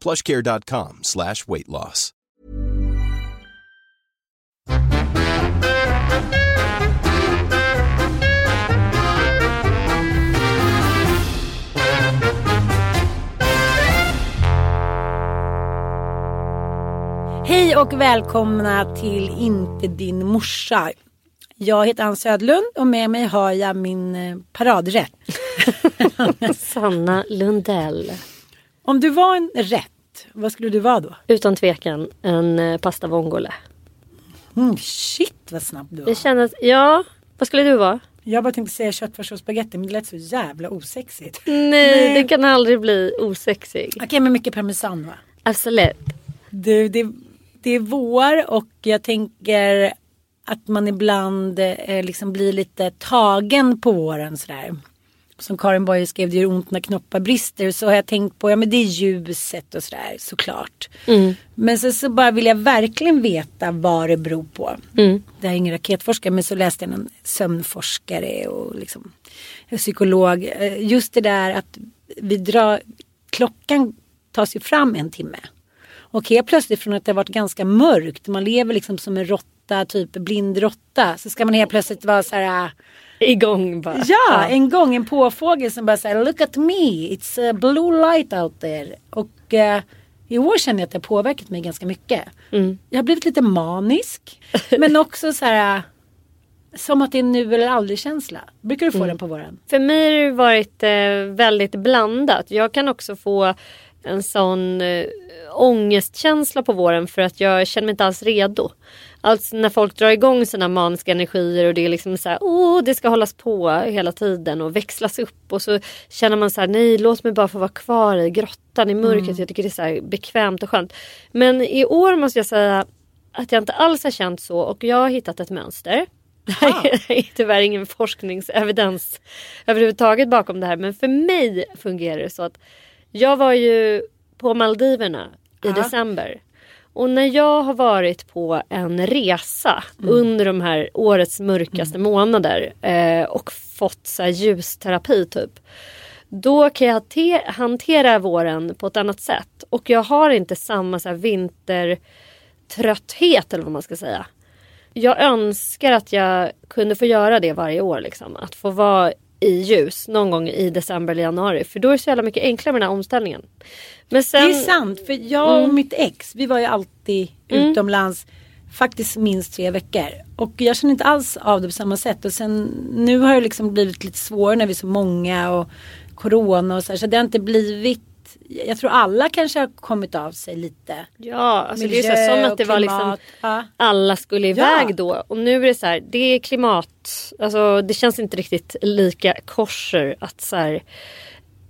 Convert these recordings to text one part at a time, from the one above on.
plushcare.com slash weight loss. Hej och välkomna till Inte din morsa. Jag heter Ann Södlund och med mig har jag min eh, paradrätt. Sanna Lundell. Om du var en rätt, vad skulle du vara då? Utan tvekan en eh, pasta vongole. Mm, shit vad snabb du var. Det kändes, ja, vad skulle du vara? Jag bara tänkte säga köttfärs och spagetti men det lät så jävla osexigt. Nej, det kan aldrig bli osexig. Okej men mycket parmesan va? Absolut. Du, det, det är vår och jag tänker att man ibland eh, liksom blir lite tagen på våren sådär. Som Karin Boye skrev, det gör ont när knoppar brister. Så har jag tänkt på, ja men det är ljuset och sådär såklart. Mm. Men så, så bara vill jag verkligen veta vad det beror på. Mm. Det är ingen raketforskare men så läste jag någon sömnforskare och liksom psykolog. Eh, Just det där att vi drar, klockan tas ju fram en timme. Och helt plötsligt från att det har varit ganska mörkt, man lever liksom som en råtta, typ blind råtta. Så ska man helt plötsligt vara så här Igång bara. Ja, en gång en påfågel som bara säger Look at me, it's a blue light out there. Och eh, i år känner jag att det har påverkat mig ganska mycket. Mm. Jag har blivit lite manisk. men också så här som att det är nu eller aldrig känsla. Brukar du få Mm. den på våren? För mig har det varit eh, väldigt blandat. Jag kan också få en sån eh, ångestkänsla på våren för att jag känner mig inte alls redo. Alltså när folk drar igång sina maniska energier och det är liksom så här, åh det ska hållas på hela tiden och växlas upp och så känner man så här, nej låt mig bara få vara kvar i grottan i mörkret. Mm. Jag tycker det är så här bekvämt och skönt. Men i år måste jag säga att jag inte alls har känt så och jag har hittat ett mönster. Det här är tyvärr ingen forskningsevidens överhuvudtaget bakom det här men för mig fungerar det så att jag var ju på Maldiverna i Ja. december. Och när jag har varit på en resa under de här årets mörkaste månader eh, och fått så här ljusterapi typ. Då kan jag te- hantera våren på ett annat sätt. Och jag har inte samma så här vintertrötthet eller vad man ska säga. Jag önskar att jag kunde få göra det varje år. Liksom. Att få vara i ljus någon gång i december eller januari. För då är det så jävla mycket enklare med den här omställningen. Men sen, Det är sant, för jag och Mm. mitt ex, vi var ju alltid Mm. utomlands faktiskt minst tre veckor. Och jag känner inte alls av det på samma sätt. Och sen nu har det liksom blivit lite svårare när vi är så många och corona och så här. Så det har inte blivit att jag tror alla kanske har kommit av sig lite. Ja, alltså det är Miljö så här, som att det var liksom ja. alla skulle iväg då. Och nu är det så här, det är klimat, alltså det känns inte riktigt lika korser att så här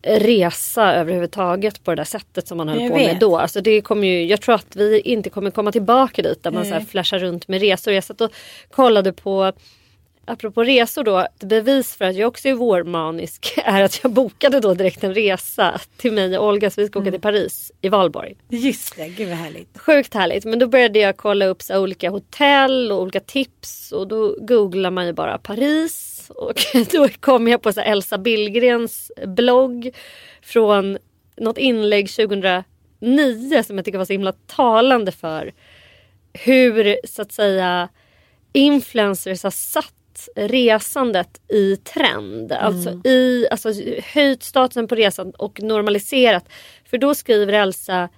resa överhuvudtaget på det där sättet som man höll Jag på med vet. då. Alltså det kommer ju, jag tror att vi inte kommer komma tillbaka dit där man så här flashar runt med resor. Jag satt och kollade på Apropå resor då, ett bevis för att jag också är vårmanisk är att jag bokade då direkt en resa till mig och Olga så vi ska Mm. åka till Paris i valborg. Just det, gud vad härligt. Sjukt härligt. Men då började jag kolla upp så olika hotell och olika tips. Och då googlar man ju bara Paris. Och då kom jag på så Elsa Billgrens blogg. Från något inlägg 2009 som jag tycker var så himla talande för. Hur så att säga influencers har satt resandet i trend. Alltså, i, alltså höjt statusen på resan och normaliserat. För då skriver Elsa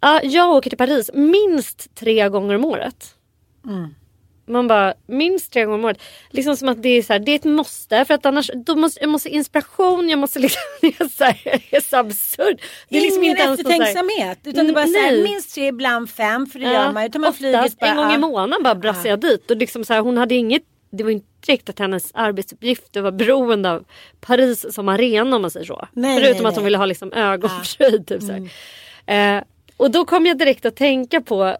Ja, jag åker till Paris minst tre gånger om året. Man bara, minst tre gånger om året. Liksom som att det är, så här, det är ett måste. För att annars, då måste, jag måste inspiration, jag måste liksom, det är så, här, det är så absurt. Det är liksom Ingen inte eftertänksamhet. Utan det är bara så här, minst tre, ibland fem. För det Ja, gör man ju. Man flyget oftast bara, en gång i månaden bara brassade jag dit. Och liksom så här, hon hade inget, det var inte direkt att hennes arbetsuppgifter var beroende av Paris som arena om man säger så. Nej, Förutom nej, att hon ville ha liksom ögonfröjd. Typ, så här. Eh, och då kom jag direkt att tänka på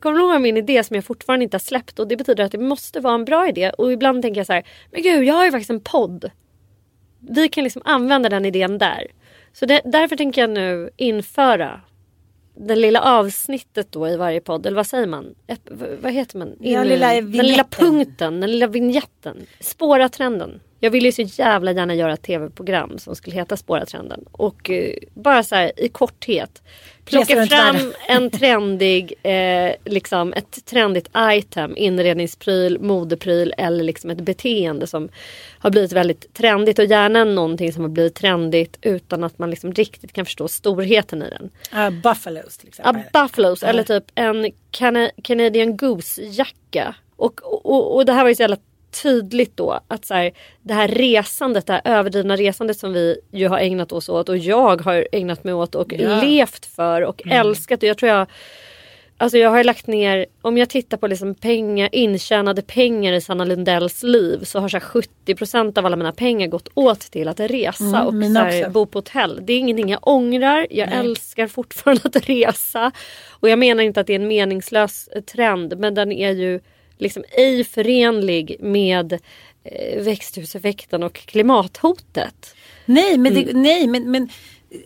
Kommer du ihåg min idé som jag fortfarande inte har släppt och det betyder att det måste vara en bra idé och ibland tänker jag så här, men gud jag har ju faktiskt en podd. Vi kan liksom använda den idén där. Så det, därför tänker jag nu införa det lilla avsnittet då i varje podd, eller vad säger man? Vad heter man? Ja, In- lilla den lilla punkten, den lilla vignetten. Spåra trenden. Jag ville ju så jävla gärna göra ett tv-program som skulle heta Spåra trenden. Och eh, bara så här i korthet. Plocka fram en trendig, eh, liksom ett trendigt item, inredningspryl, modepryl eller liksom ett beteende som har blivit väldigt trendigt och gärna någonting som har blivit trendigt utan att man liksom riktigt kan förstå storheten i den. Ja, Buffalos till exempel. Buffalos eller typ en Cana- Canadian Goose-jacka. Och, och, och det här var ju så jävla tydligt då att så här, det här resandet, det här överdrivna resandet som vi ju har ägnat oss åt och jag har ägnat mig åt och Ja. levt för och älskat. Och jag tror jag Alltså jag har lagt ner, om jag tittar på liksom pengar, intjänade pengar i Sanna Lundells liv så har så här 70% av alla mina pengar gått åt till att resa Mm, och så här, bo på hotell. Det är ingenting jag ångrar. Jag älskar fortfarande att resa. Och jag menar inte att det är en meningslös trend men den är ju liksom ej förenlig med eh, växthuseffekten och klimathotet. Nej, men, Mm. det, nej men, men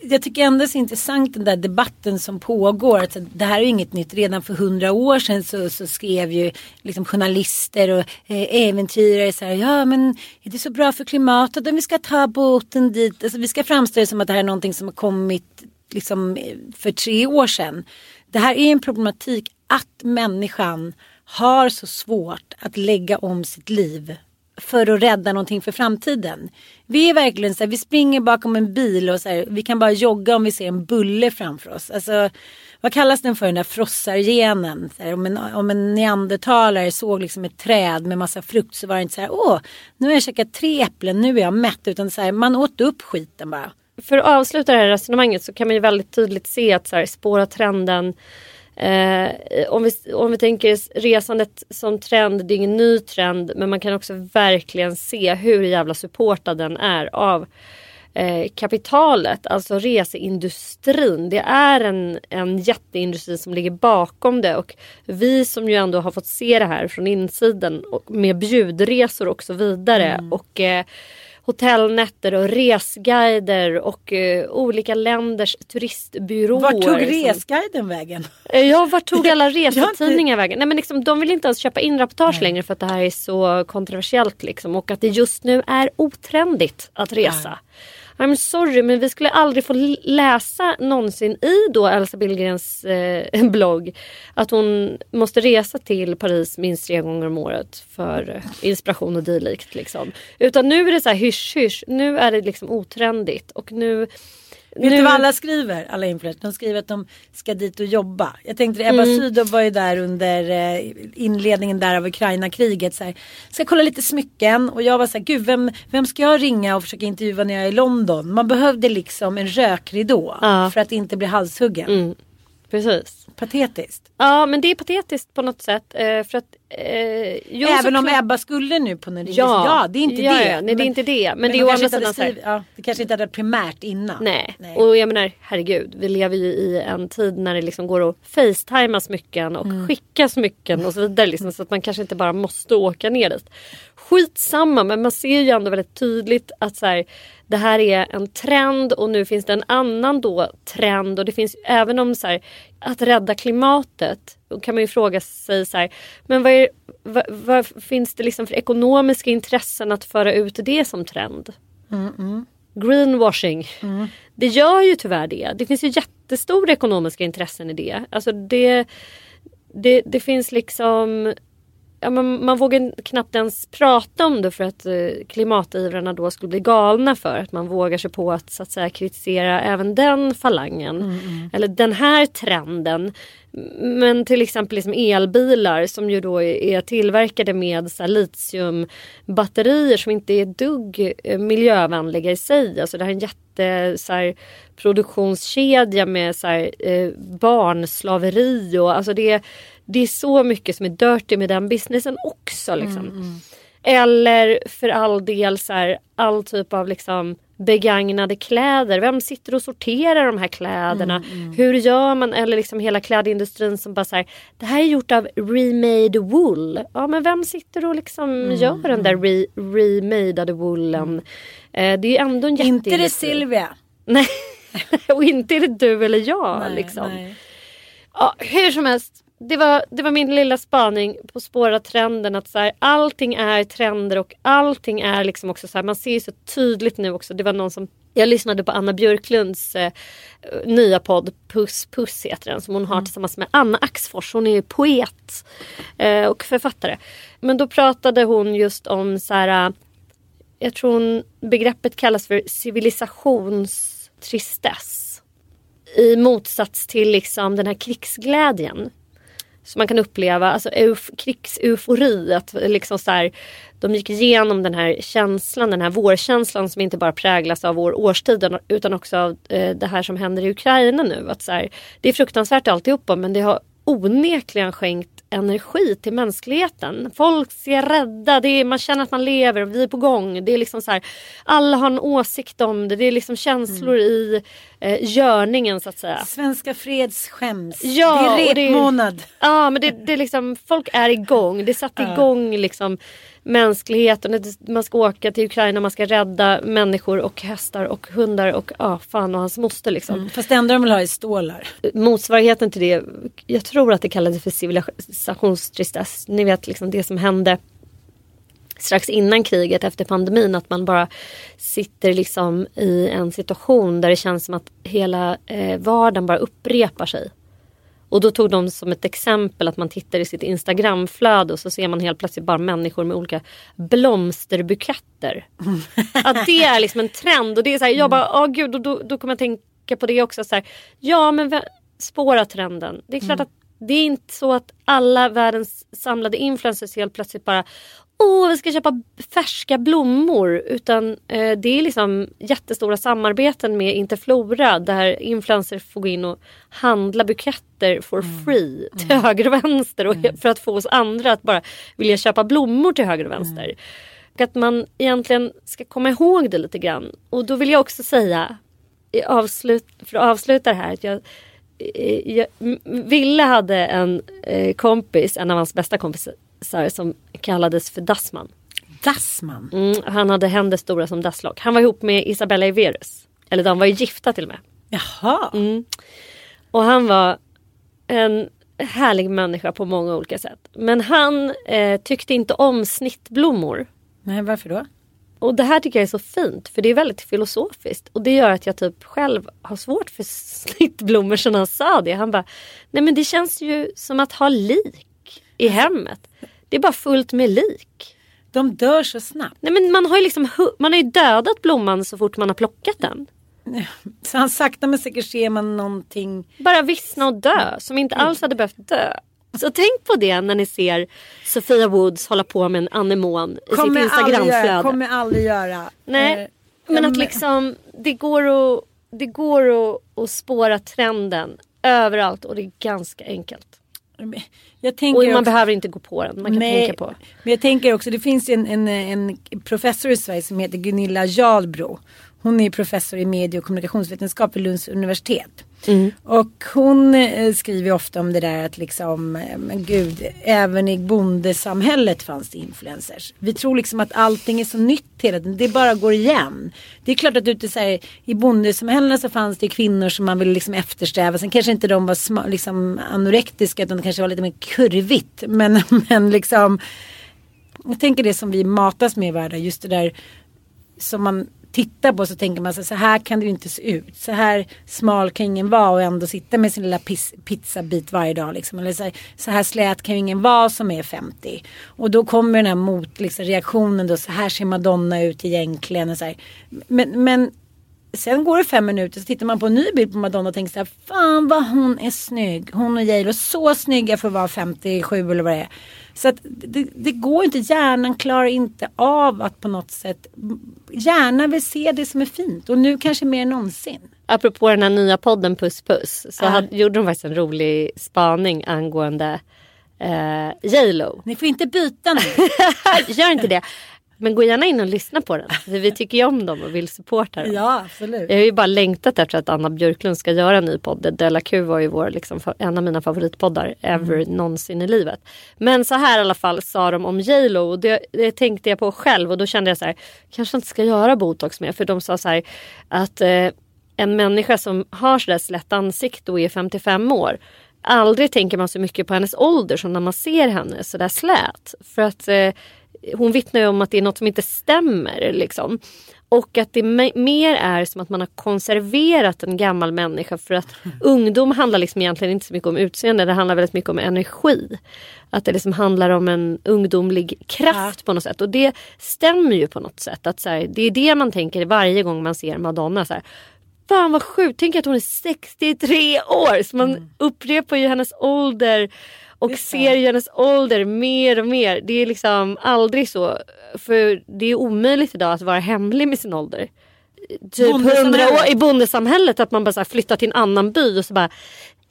jag tycker ändå det är så intressant den där debatten som pågår. Att det här är ju inget nytt. Redan för hundra år sedan så, så skrev ju liksom journalister och eh, äventyrare så här. Ja men är det så bra för klimatet om vi ska ta båten dit. Alltså, vi ska framställa det som att det här är någonting som har kommit liksom, för tre år sedan. Det här är en problematik att människan har så svårt att lägga om sitt liv för att rädda någonting för framtiden. Vi är verkligen så här, vi springer bakom en bil och så här, vi kan bara jogga om vi ser en bulle framför oss. Alltså, vad kallas den för den där frossargenen? Så här, om, en, om en neandertalare såg liksom ett träd med massa frukt så var det inte så här, åh, nu har jag käkat tre äpplen, nu är jag mätt. Utan så här, man åt upp skiten bara. för att avsluta det här resonemanget så kan man ju väldigt tydligt se att så här, spåra trenden Eh, om, vi, om vi tänker resandet som trend, det är ingen ny trend men man kan också verkligen se hur jävla supportad den är av eh, kapitalet, alltså reseindustrin. Det är en, en jätteindustri som ligger bakom det och vi som ju ändå har fått se det här från insidan och med bjudresor och så vidare och eh, hotellnätter och resguider och eh, olika länders turistbyråer. Vart tog resguiden vägen? Eh, Ja, vart tog alla resetidningar vägen? Nej men liksom, de vill inte ens köpa in reportage längre för att det här är så kontroversiellt liksom. Och att det just nu är otrendigt att resa. I'm sorry men vi skulle aldrig få läsa någonsin i då Elsa Billgrens eh, blogg att hon måste resa till Paris minst tre gånger om året för eh, inspiration och dylikt. Liksom. Utan nu är det så här hysch hysch, nu är det liksom otrendigt och nu Vet du vad alla skriver? Alla influencers. De skriver att de ska dit och jobba. Jag tänkte Ebba Mm. Sydov var ju där under eh, inledningen där av Ukraina-kriget. Så här, ska kolla lite smycken. Och jag var så här, gud vem, vem ska jag ringa och försöka intervjua när jag är i London? Man behövde liksom en rökridå. Ja. För att inte bli halshuggen. Mm. Precis. Patetiskt. Ja men det är patetiskt på något sätt. Eh, för att, eh, Även om Ebba skulle nu på någon Ja, ja det är inte ja, det. ja, nej, det är inte det. Men det är å kanske andra sidan skrivit- ja, Det kanske inte hade primärt innan. Nej. och jag menar herregud vi lever ju i en tid när det liksom går att facetima smycken och Mm. skicka smycken och så vidare. Liksom, så att man kanske inte bara måste åka ner dit. Skitsamma men man ser ju ändå väldigt tydligt att så här, det här är en trend och nu finns det en annan då trend och det finns även om så här, att rädda klimatet då kan man ju fråga sig så här, men vad, är, vad, vad finns det liksom för ekonomiska intressen att föra ut det som trend? greenwashing. Det gör ju tyvärr det. Det finns ju jättestora ekonomiska intressen i det. Alltså det, det, det finns liksom Ja, man, man vågar knappt ens prata om det för att eh, klimativrarna då skulle bli galna för att man vågar sig på att, så att säga, kritisera även den falangen. Eller den här trenden. Men till exempel liksom elbilar som ju då är, tillverkade med så här, litiumbatterier som inte är dugg eh, miljövänliga i sig. Alltså det här är en jätte så här, produktionskedja med så här, eh, barnslaveri och alltså det, det är så mycket som är dirty med den businessen också. Liksom. Eller för all del så här, all typ av liksom begagnade kläder. Vem sitter och sorterar de här kläderna? Hur gör man? Eller liksom hela klädindustrin som bara så här, det här är gjort av remade wool. Ja men vem sitter och liksom gör den där re, remadade woolen? Eh, det är ju ändå en Inte det. Silvia. Nej, och inte är det du eller jag. Nej, liksom. nej. Ja, hur som helst. Det var, det var min lilla spaning på spåra trenden att så här, allting är trender och allting är liksom också så här, man ser ju så tydligt nu också. Det var någon som, jag lyssnade på Anna Björklunds eh, nya podd Puss Puss heter den som hon har tillsammans med Anna Axfors. Hon är ju poet eh, och författare. Men då pratade hon just om så här eh, jag tror hon, begreppet kallas för civilisationstristess. I motsats till liksom den här krigsglädjen. Som man kan uppleva, alltså euf, krigseufori. Att liksom så här, de gick igenom den här känslan, den här vårkänslan som inte bara präglas av vår årstid utan också av eh, det här som händer i Ukraina nu. Att så här, det är fruktansvärt alltihopa men det har onekligen skänkt energi till mänskligheten. Folk är rädda, det är, man känner att man lever, vi är på gång. Det är liksom så här, alla har en åsikt om det, det är liksom känslor i eh, görningen så att säga. Svenska fredsskäms. Ja, det är repmånad. Ja men det, det är liksom, folk är igång. Det satte igång liksom mänskligheten. Man ska åka till Ukraina, man ska rädda människor och hästar och hundar och ja, fan och hans moster liksom. Fast det enda de vill ha är stålar. Motsvarigheten till det, jag tror att det kallades för civilisationstristess. Ni vet liksom det som hände strax innan kriget efter pandemin att man bara sitter liksom i en situation där det känns som att hela eh, vardagen bara upprepar sig. Och då tog de som ett exempel att man tittar i sitt Instagramflöde och så ser man helt plötsligt bara människor med olika blomsterbuketter. Att det är liksom en trend och det är så här, jag bara, åh gud, och då, då kommer jag tänka på det också så här, ja men spåra trenden. Det är klart att det är inte så att alla världens samlade influencers helt plötsligt bara Åh, vi ska köpa färska blommor. Utan eh, det är liksom jättestora samarbeten med Interflora där influencers får gå in och handla buketter for free till höger och vänster. Och För att få oss andra att bara vilja köpa blommor till höger och vänster. Och att man egentligen ska komma ihåg det lite grann. Och då vill jag också säga, avslut, för att avsluta det här, att jag eh, jag, Ville hade en eh, kompis, en av hans bästa kompisar som kallades för Dassman. Dassman. Mm, han hade händer stora som dasslock. Han var ihop med Isabella Everus. Eller de var ju gifta till och med. Jaha. Mm. Och han var en härlig människa på många olika sätt. Men han eh, tyckte inte om snittblommor. Nej, varför då? Och det här tycker jag är så fint för det är väldigt filosofiskt. Och det gör att jag typ själv har svårt för snittblommor sen han sa det. Han bara, nej men det känns ju som att ha lik i hemmet. Det är bara fullt med lik. De dör så snabbt. Nej men man har ju liksom man har ju dödat blomman så fort man har plockat den. Så han sakta men säkert ser man någonting. Bara vissna och dö som inte alls hade behövt dö. Så tänk på det när ni ser Sofia Woods hålla på med en anemon i sitt aldrig göra, instagramflöde. kommer aldrig göra. Nej, Eh, men att liksom det går att, det går att, att spåra trenden överallt och det är ganska enkelt. Och man också, behöver inte gå på den, man kan Nej, tänka på. Men jag tänker också, det finns en, en, en professor i Sverige som heter Gunilla Jarlbro. Hon är professor i medie och kommunikationsvetenskap vid Lunds universitet. Mm. Och hon eh, skriver ofta om det där att liksom, eh, men gud, även i bondesamhället fanns det influencers. Vi tror liksom att allting är så nytt hela tiden, det bara går igen. Det är klart att ute så här, i bondesamhällena så fanns det kvinnor som man ville liksom eftersträva. Sen kanske inte de var sma, liksom anorektiska utan det kanske var lite mer kurvigt. Men, men liksom, jag tänker det som vi matas med i världen, just det där som man tittar på så tänker man så, så här kan det ju inte se ut. Så här smal kan ingen vara och ändå sitta med sin lilla piz pizzabit varje dag. Liksom. Eller så, här, så här slät kan ju ingen vara som är 50. Och då kommer den här motreaktionen liksom, då, så här ser Madonna ut egentligen. Och så här. Men, men sen går det fem minuter så tittar man på en ny bild på Madonna och tänker så här, fan vad hon är snygg. Hon och J.Lo, så snygga för att vara 57 eller vad det är. Så att det, det går inte, hjärnan klarar inte av att på något sätt, hjärnan vill se det som är fint och nu kanske mer än någonsin. Apropå den här nya podden Puss Puss så Ja. hade, gjorde de faktiskt en rolig spaning angående eh, J Lo. Ni får inte byta nu. Gör inte det. Men gå gärna in och lyssna på den. För vi tycker ju om dem och vill supporta dem. ja, absolut. Jag har ju bara längtat efter att Anna Björklund ska göra en ny podd. Della Q var ju vår, liksom, en av mina favoritpoddar ever Mm. någonsin i livet. Men så här i alla fall sa de om J Lo och det, det tänkte jag på själv och då kände jag så här, kanske inte ska göra botox mer. För de sa så här att eh, en människa som har sådär slätt ansikte och är 55 år aldrig tänker man så mycket på hennes ålder som när man ser henne sådär slät. För att eh, hon vittnar ju om att det är något som inte stämmer. Liksom. Och att det me- mer är som att man har konserverat en gammal människa för att ungdom handlar liksom egentligen inte så mycket om utseende, det handlar väldigt mycket om energi. Att det liksom handlar om en ungdomlig kraft på något sätt. Och det stämmer ju på något sätt. Att så här, det är det man tänker varje gång man ser Madonna. Så här, Fan vad sjukt, tänk att hon är 63 år. Så man upprepar ju hennes ålder och ser ju hennes ålder mer och mer. Det är liksom aldrig så. För det är omöjligt idag att vara hemlig med sin ålder. Typ. 100 år i bondesamhället att man bara så flyttar till en annan by och så bara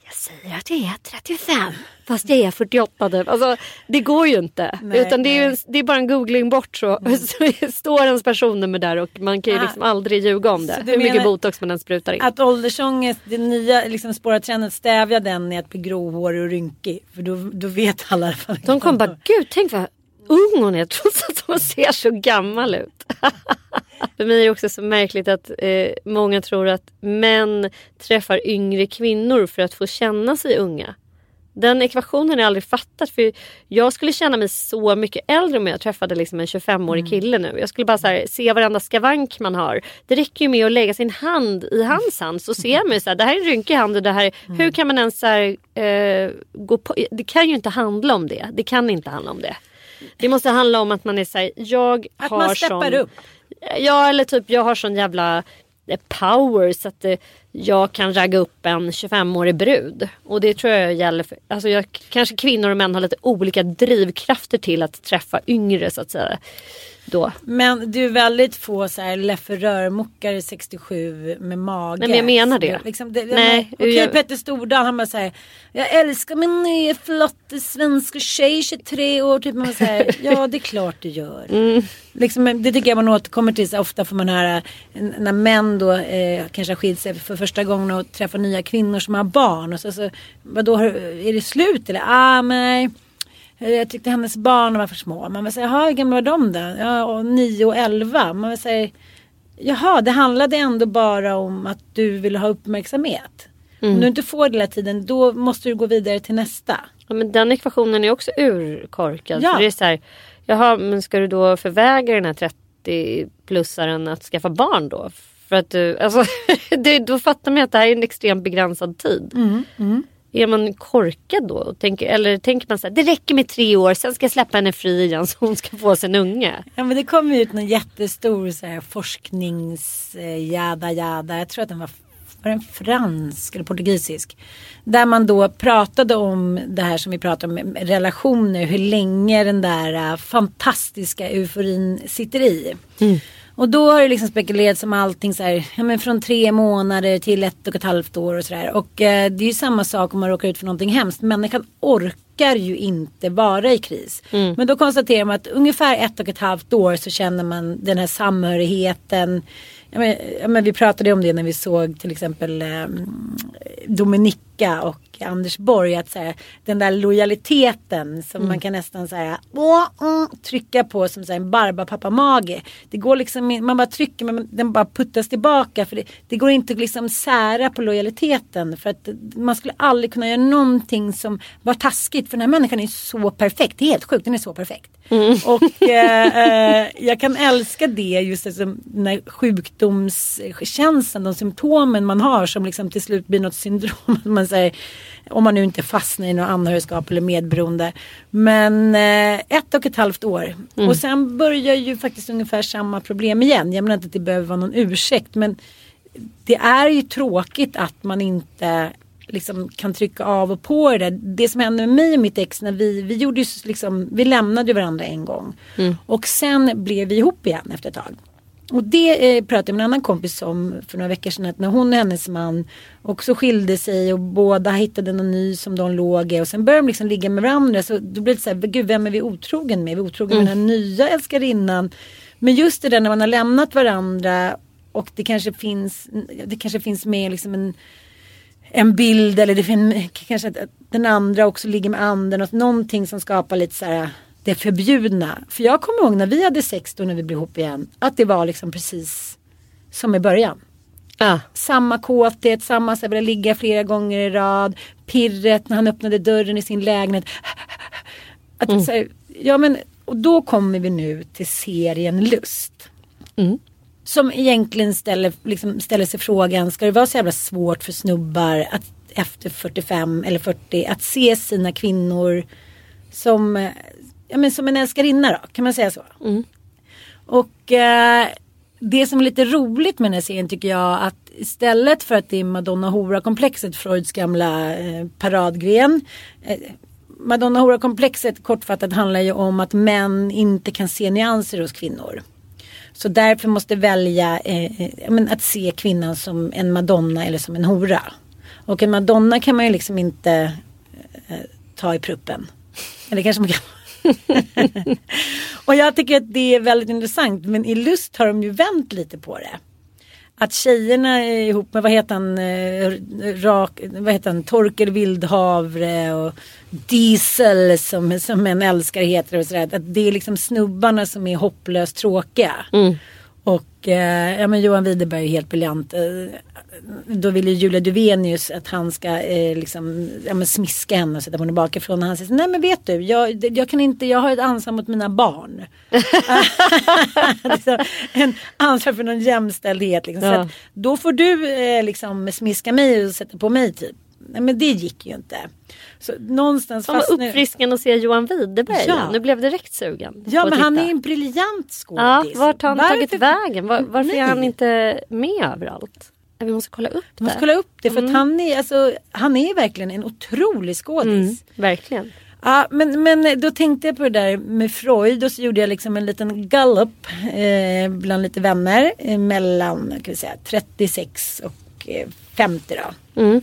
jag säger att jag är 35 fast jag är 48 typ. Alltså, det går ju inte. Nej, Utan det är, en, det är bara en googling bort så, så står ens personnummer där och man kan ju Ah. liksom aldrig ljuga om det. Hur mycket botox man än sprutar in. Att åldersångest, det nya liksom spåra trenden, stävja den i att bli gråhårig och rynkig. För då, då vet alla i alla fall. De kommer bara, gud tänk vad ung hon är trots att hon ser så gammal ut. För mig är det också så märkligt att eh, många tror att män träffar yngre kvinnor för att få känna sig unga. Den ekvationen har jag aldrig fattat. För Jag skulle känna mig så mycket äldre om jag träffade liksom en 25-årig kille nu. Jag skulle bara här, se varenda skavank man har. Det räcker ju med att lägga sin hand i hans hand så ser man ju så här, det här är en rynkig hand och det här är, hur kan man ens här, eh, gå på? Det kan ju inte handla om det. Det kan inte handla om det. Det måste handla om att man är så här, jag Att har man steppar sån, upp. Ja eller typ jag har sån jävla eh, power så att eh, jag kan ragga upp en 25-årig brud. Och det tror jag gäller för, alltså jag, kanske kvinnor och män har lite olika drivkrafter till att träffa yngre så att säga. Då. Men du är väldigt få så här Leffe Rörmokare 67 med mage. Nej, men jag menar det. Liksom, det Nej, Okej jag- Petter Stordal han bara säger Jag älskar min nya flotta svenska tjej 23 år. Typ man säger ja det är klart du gör. Mm. Liksom, det tycker jag man återkommer till så ofta får man höra när män då eh, kanske har skilt sig för första gången och träffar nya kvinnor som har barn. Och så, så vadå är det slut eller? Ah men nej. Eh, Jag tyckte hennes barn var för små. Man vill säga, jaha hur gamla var de då? Ja, och 9 och 11. Man vill säga, jaha det handlade ändå bara om att du ville ha uppmärksamhet. Om du inte får det hela tiden då måste du gå vidare till nästa. Ja, men den ekvationen är också urkorkad. Ja. För det är så här, jaha men ska du då förvägra den här 30-plussaren att skaffa barn då? För att du, alltså, det, då fattar man att det här är en extremt begränsad tid. Är man korkad då? Tänker, eller tänker man så här, det räcker med tre år, sen ska jag släppa henne fri igen så hon ska få sin unge. Ja men det kom ju ut någon jättestor så här, forsknings eh, jada jada. Jag tror att den var, var den fransk eller portugisisk. Där man då pratade om det här som vi pratar om relationer. Hur länge den där eh, fantastiska euforin sitter i. Och då har det liksom spekulerats om allting så här, ja men från tre månader till ett och ett halvt år och sådär. Och eh, det är ju samma sak om man råkar ut för någonting hemskt. Människan orkar ju inte vara i kris. Men då konstaterar man att ungefär ett och ett halvt år så känner man den här samhörigheten. Ja, men, ja, men vi pratade om det när vi såg till exempel eh, Dominika och Anders Borg. Att så här, den där lojaliteten som man kan nästan så här, åh, mm, trycka på som så här, en Barbapapa-mage. Det går liksom, man bara trycker men den bara puttas tillbaka. För det, det går inte att liksom sära på lojaliteten. För att man skulle aldrig kunna göra någonting som var taskigt. För den här människan är så perfekt. Det är helt sjukt, den är så perfekt. Och eh, eh, jag kan älska det just alltså, den här sjukdomskänslan, de symptomen man har som liksom till slut blir något syndrom. Man säger, om man nu inte fastnar i något anhörigskap eller medberoende. Men eh, ett och ett halvt år. Och sen börjar ju faktiskt ungefär samma problem igen. Jag menar inte att det behöver vara någon ursäkt men det är ju tråkigt att man inte liksom kan trycka av och på det där. Det som hände med mig och mitt ex när vi, vi gjorde liksom, vi lämnade varandra en gång. Och sen blev vi ihop igen efter ett tag. Och det eh, pratade jag med en annan kompis om för några veckor sedan. Att när hon och hennes man också skilde sig och båda hittade någon ny som de låg i. Och sen började de liksom ligga med varandra. Så då blev det så här, gud vem är vi otrogen med? Är vi otrogen med den här nya älskarinnan? Men just det där när man har lämnat varandra och det kanske finns, det kanske finns med liksom en en bild eller det finns kanske att att den andra också ligger med anden och någonting som skapar lite så här det förbjudna. För jag kommer ihåg när vi hade sex då när vi blev ihop igen att det var liksom precis som i början. Ja. Samma kåthet, samma så vilja ligga flera gånger i rad, pirret när han öppnade dörren i sin lägenhet. Att, så här, ja, men, och då kommer vi nu till serien Lust. Som egentligen ställer, liksom, ställer sig frågan, ska det vara så jävla svårt för snubbar att efter 45 eller 40 att se sina kvinnor som, eh, ja, men som en älskarinna då, kan man säga så? Och eh, det som är lite roligt med den här serien tycker jag att istället för att det är Madonna Hora-komplexet, Freuds gamla eh, paradgren. Eh, Madonna Hora-komplexet kortfattat handlar ju om att män inte kan se nyanser hos kvinnor. Så därför måste välja eh, eh, men att se kvinnan som en madonna eller som en hora. Och en madonna kan man ju liksom inte eh, ta i pruppen. Eller kanske man kan. och jag tycker att det är väldigt intressant. Men i Lust har de ju vänt lite på det. Att tjejerna är ihop med, vad heter han, eh, rak, vad heter han, Torkel Vildhavre och Diesel som, som en älskare heter och sådär. Att det är liksom snubbarna som är hopplöst tråkiga. Och eh, ja, men Johan Widerberg är helt briljant. Då vill ju Julia Duvenius att han ska eh, liksom, ja, smiska henne och sätta henne bakifrån. Och han säger nej men vet du, jag, jag kan inte, jag har ett ansvar mot mina barn. liksom, en ansvar för någon jämställdhet. Liksom. Så Ja. att, då får du eh, liksom smiska mig och sätta på mig typ. Nej men det gick ju inte. Så någonstans vad fastnar- uppfriskande att se Johan Widerberg Ja. Nu blev direkt sugen. Ja på men han är en briljant skådis. Ja, vart har han tagit Varför- vägen? Var, varför är Nej. han inte med överallt? Ja, Vi måste kolla upp Du måste det. kolla upp det för att han är, alltså, han är verkligen en otrolig skådis. Mm, verkligen. Ja, men, men då tänkte jag på det där med Freud och så gjorde jag liksom en liten gallup eh, bland lite vänner eh, mellan kan vi säga, 36 och eh, 50 då. Mm.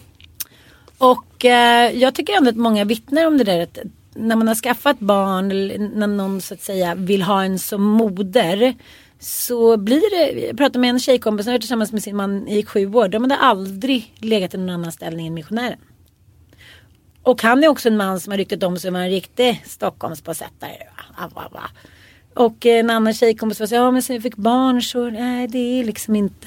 Och eh, jag tycker ändå att många vittnar om det där att när man har skaffat barn när någon så att säga vill ha en som moder så blir det, jag pratade med en tjejkompis som har varit tillsammans med sin man i sju år. De hade aldrig legat i någon annan ställning än missionären. Och han är också en man som har ryktat om sig vara en riktig Stockholmsbosättare. Och en annan tjejkompis var så ja men sen vi fick barn så nej det är liksom inte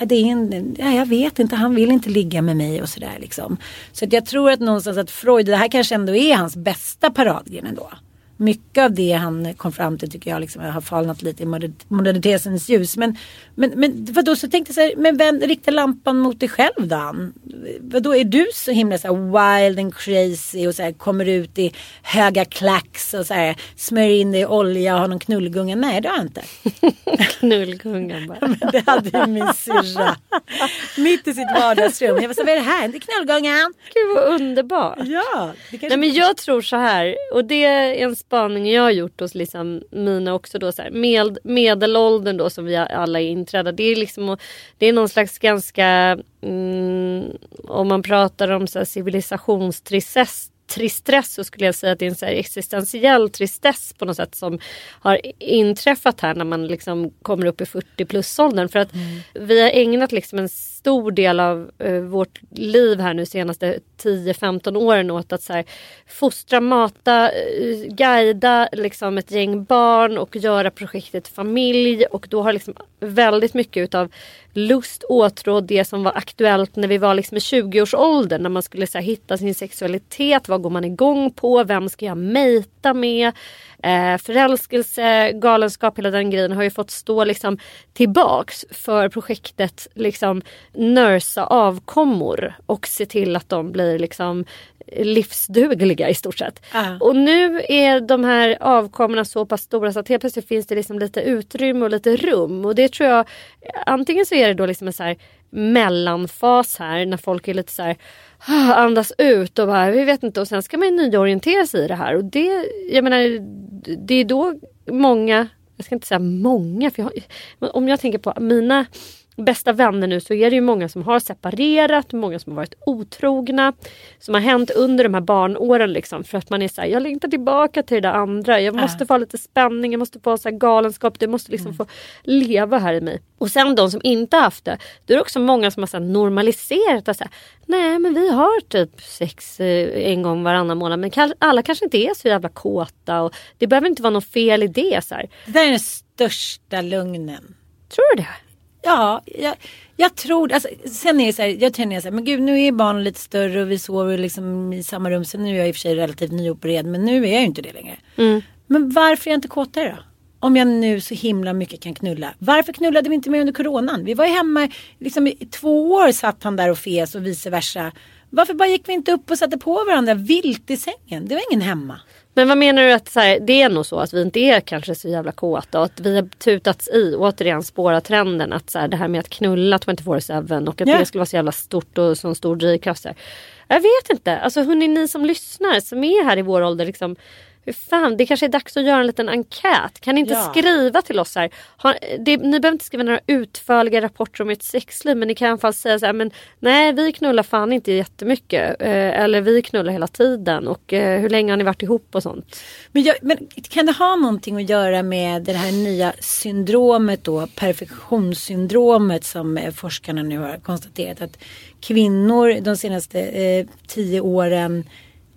ja, det är en, ja, jag vet inte, han vill inte ligga med mig och sådär liksom. Så att jag tror att någonstans att Freud, det här kanske ändå är hans bästa paradgren ändå mycket av det han kom fram till tycker jag liksom har falnat lite i moder- modernitetens ljus. Men, men, men vadå så tänkte jag så här, men vänd, rikta lampan mot dig själv då? Vadå är du så himla så här wild and crazy och så här, kommer ut i höga klacks och så här, smörjer in dig i olja och har någon knullgunga? Nej det har jag inte. Knullgungan bara. Men det hade ju min syrra. Mitt i sitt vardagsrum. Jag var så vad är det här? Det är knullgungan. Gud vad underbart. Ja. Nej men jag tror så här och det är en spaning jag har gjort hos liksom mina också då så här, med, medelåldern då som vi alla är inträdda. Det är liksom det är någon slags ganska mm, om man pratar om så här civilisationstristess tristess så skulle jag säga att det är en så existentiell tristess på något sätt som har inträffat här när man liksom kommer upp i 40 plus åldern. För att vi har ägnat liksom en stor del av eh, vårt liv här nu senaste 10-15 åren åt att så här, fostra, mata, eh, guida liksom ett gäng barn och göra projektet familj och då har liksom väldigt mycket utav lust åtråd det som var aktuellt när vi var liksom i 20-årsåldern när man skulle så här, hitta sin sexualitet, vad går man igång på, vem ska jag mejta med? Eh, förälskelse, galenskap, hela den grejen har ju fått stå liksom tillbaks för projektet liksom nörsa avkommor och se till att de blir liksom livsdugliga i stort sett. Ah. Och nu är de här avkommorna så pass stora så att helt plötsligt finns det liksom lite utrymme och lite rum. Och det tror jag, antingen så är det då liksom en så här mellanfas här när folk är lite så här ah, andas ut och bara vi vet inte och sen ska man ju nyorientera sig i det här. Och det, jag menar, det är då många, jag ska inte säga många, för jag, om jag tänker på mina bästa vänner nu så är det ju många som har separerat, många som har varit otrogna. Som har hänt under de här barnåren liksom för att man är såhär, jag längtar tillbaka till det där andra. Jag måste få ha lite spänning, jag måste få så galenskap, det måste liksom få leva här i mig. Och sen de som inte haft det, då är det också många som har så här normaliserat att nej men vi har typ sex eh, en gång varannan månad men alla kanske inte är så jävla kåta och det behöver inte vara något fel i det. Så här. Det där är den största lögnen. Tror du det? Ja, jag, jag tror alltså, Sen är det så här, jag känner så här, men gud nu är barnen lite större och vi sover liksom i samma rum. Sen nu är jag i och för sig relativt nyopererad men nu är jag ju inte det längre. Men varför är jag inte kåtare då? Om jag nu så himla mycket kan knulla. Varför knullade vi inte mer under coronan? Vi var ju hemma, liksom i två år satt han där och fes och vice versa. Varför bara gick vi inte upp och satte på varandra vilt i sängen? Det var ingen hemma. Men vad menar du att så här, det är nog så att vi inte är kanske så jävla kåta och att vi har tutats i, återigen spåra trenden att så här, det här med att knulla 24-7 och att Ja. det skulle vara så jävla stort och sån stor drivkraft. Så här. Jag vet inte, alltså hörni ni som lyssnar som är här i vår ålder liksom hur fan, det kanske är dags att göra en liten enkät. Kan ni inte Ja. skriva till oss här? Har, det, ni behöver inte skriva några utförliga rapporter om ert sexliv men ni kan i alla fall säga så här, men nej vi knullar fan inte jättemycket. Eh, eller vi knullar hela tiden och eh, hur länge har ni varit ihop och sånt. Men, jag, men kan det ha någonting att göra med det här nya syndromet då, perfektionssyndromet som eh, forskarna nu har konstaterat att kvinnor de senaste eh, tio åren,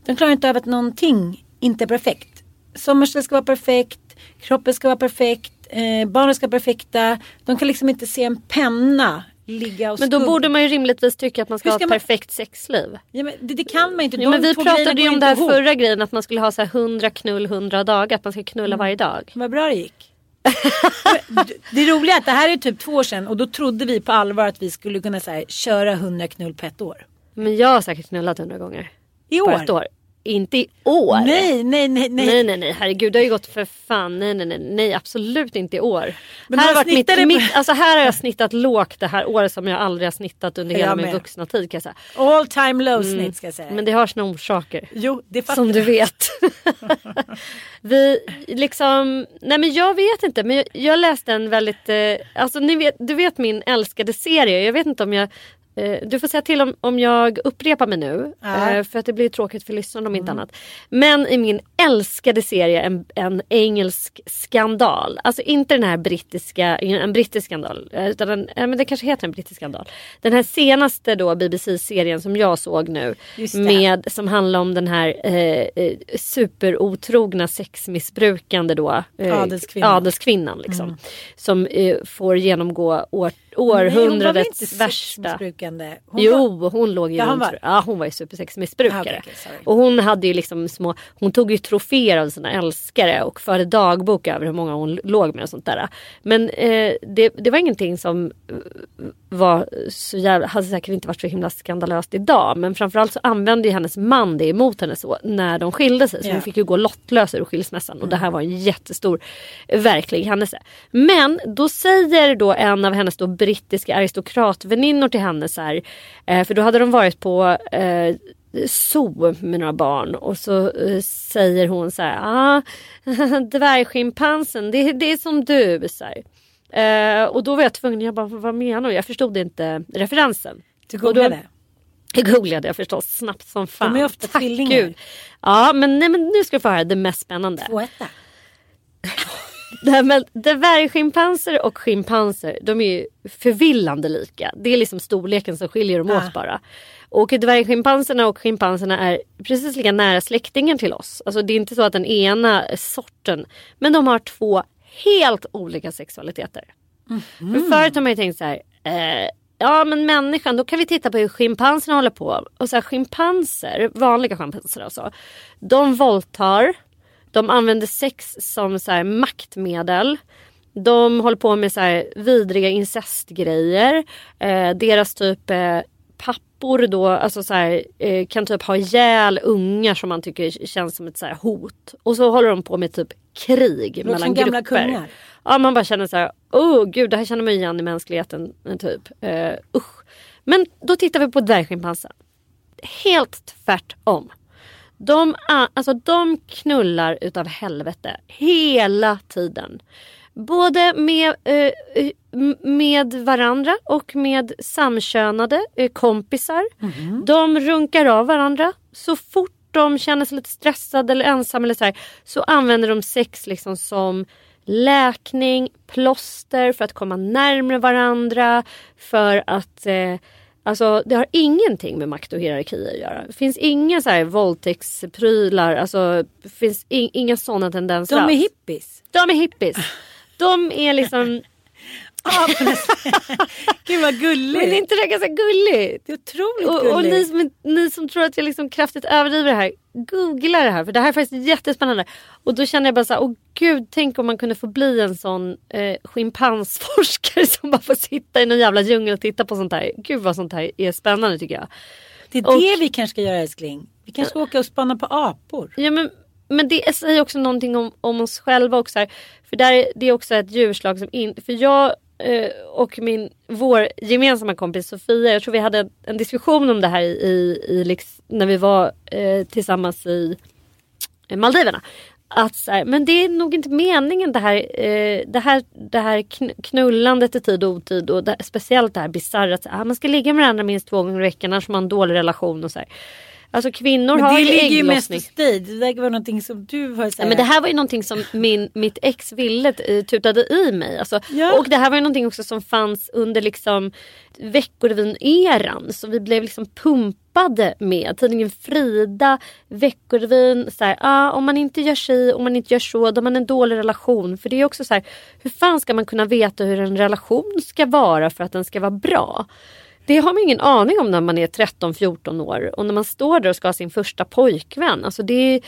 de klarar inte av att någonting inte är perfekt. Sommarställ ska vara perfekt, kroppen ska vara perfekt, eh, barnen ska vara perfekta. De kan liksom inte se en penna ligga och Men då borde man ju rimligtvis tycka att man ska Hur ha ska ett man- perfekt sexliv. Ja, men det, det kan man inte. Ja, men vi pratade ju om det här ihop. förra grejen att man skulle ha så här 100 knull 100 dagar. Att man ska knulla varje dag. Vad bra det gick. det roliga är att det här är typ två år sedan och då trodde vi på allvar att vi skulle kunna så här, köra 100 knull på ett år. Men jag har säkert knullat 100 gånger. I På år? ett år. Inte i år. Nej, nej, nej, nej. Nej nej nej herregud det har ju gått för fan nej nej nej, nej absolut inte i år. Men här, har mitt, på- mitt, alltså här har jag snittat lågt det här året som jag aldrig har snittat under Jag hela min med. vuxna tid kan jag säga. All time low snitt ska jag säga. Men det har sina orsaker. Jo, det fattar Som du jag. vet. vi liksom, nej men jag vet inte men jag, jag läste en väldigt, eh, alltså ni vet, du vet min älskade serie, jag vet inte om jag du får säga till om, om jag upprepar mig nu. Mm. eh, För att det blir tråkigt för lyssnarna om inte annat. Men i min älskade serie en, en engelsk skandal. Alltså inte den här brittiska, en brittisk skandal. eh, Utan en, men det kanske heter en brittisk skandal. Den här senaste då BBC-serien som jag såg nu. Med, som handlar om den här eh, eh, superotrogna sexmissbrukande då. Eh, Adelskvinnan. adelskvinnan liksom. Som eh, får genomgå år, århundradets Nej, hon värsta. Sexmissbrukande. Hon jo, var- hon låg ju Ja, hon var- Ja, hon var ju supersexmissbrukare. Ah, sorry. och hon hade ju liksom små, hon tog ju troféer av sina älskare och förde dagbok över hur många hon låg med och sånt där. Men eh, det, det var ingenting som eh, var så jävla, hade säkert inte varit så himla skandalöst idag. Men framförallt så använde ju hennes man det emot henne så när de skilde sig. Så Ja. hon fick ju gå lottlös ur skilsmässan. Och det här var en jättestor eh, verklig händelse. Men då säger då en av hennes då brittiska aristokratväninnor till henne så här. Eh, för då hade de varit på eh, zoo med några barn och så eh, säger hon så här. Ah, dvärgschimpansen det, det är som du. Så. Eh, och då var jag tvungen, jag bara vad menar du? Jag förstod inte referensen. Du googlade? Jag googlade jag förstås snabbt som fan. De är ofta Tack tvillingar. Gud. Ja men, nej, men nu ska du få höra det mest spännande. Två etta. Nej, men dvärgschimpanser och schimpanser de är ju förvillande lika. Det är liksom storleken som skiljer dem Ah. åt bara. Och dvärgschimpanserna och schimpanserna är precis lika nära släktingar till oss. Alltså det är inte så att den ena är sorten. Men de har två helt olika sexualiteter. För förut har man ju tänkt så här. Eh, ja men människan, då kan vi titta på hur schimpanserna håller på. Och så här, schimpanser, vanliga schimpanser alltså. De våldtar. De använder sex som så här, maktmedel. De håller på med så här, vidriga incestgrejer. Eh, deras typ eh, pappor då alltså så här, eh, kan typ ha ihjäl ungar som man tycker känns som ett så hot. Och så håller de på med typ krig låter mellan som gamla grupper. kungar. Ja man bara känner så här, oh gud det här känner man igen i mänskligheten. eh, Typ. Uh, usch. Men då tittar vi på dvärgschimpansen. Helt tvärtom. De, alltså, de knullar utav helvete hela tiden. Både med, eh, eh, med varandra och med samkönade eh, kompisar. De runkar av varandra. Så fort de känner sig lite stressade eller ensamma eller så, här, så använder de sex liksom som läkning, plåster för att komma närmare varandra. För att eh, Alltså det har ingenting med makt och hierarki att göra. Det finns inga så här våldtäktsprylar, alltså det finns in, inga sådana tendenser De är hippies. De är hippies. De är liksom, Gud vad gulligt. men är inte det ganska gulligt? Det är otroligt Och, och ni, gulligt. som, ni som tror att jag liksom kraftigt överdriver det här, googla det här för det här är faktiskt jättespännande. Och då känner jag bara så här, åh gud tänk om man kunde få bli en sån eh, schimpansforskare som bara får sitta i någon jävla djungel och titta på sånt här. Gud vad sånt här är spännande tycker jag. Det är och- det vi kanske ska göra älskling. Vi kanske ska åka och spana på apor. Ja, men, men det säger också någonting om, om oss själva också. Här. För där, är- det är också ett djurslag som inte... För jag Eh, och min, vår gemensamma kompis Sofia, jag tror vi hade en, diskussion om det här i, i, i liksom, när vi var eh, tillsammans i eh, Maldiverna. Att så här, men det är nog inte meningen det här, eh, det här, det här knullandet i tid och otid och det, speciellt det här bisarra att här, ah, man ska ligga med varandra minst två gånger i veckan annars har man en dålig relation och så här. Alltså kvinnor Men har det ju ligger ju mest ägglossning. hos dig. Det där var någonting som du har sagt. Ja, men det här var ju någonting som min, mitt ex ville eh, tutade i mig. Alltså, Ja. Och det här var ju någonting också som fanns under liksom Veckorevyn-eran. Så vi blev liksom pumpade med. Tidningen Frida, Veckorevyn. Så här, ah, om man inte gör si, om man inte gör så, då har man en dålig relation. För det är också så här, hur fan ska man kunna veta hur en relation ska vara för att den ska vara bra? Det har man ingen aning om när man är 13-14 år och när man står där och ska ha sin första pojkvän. Alltså det, är-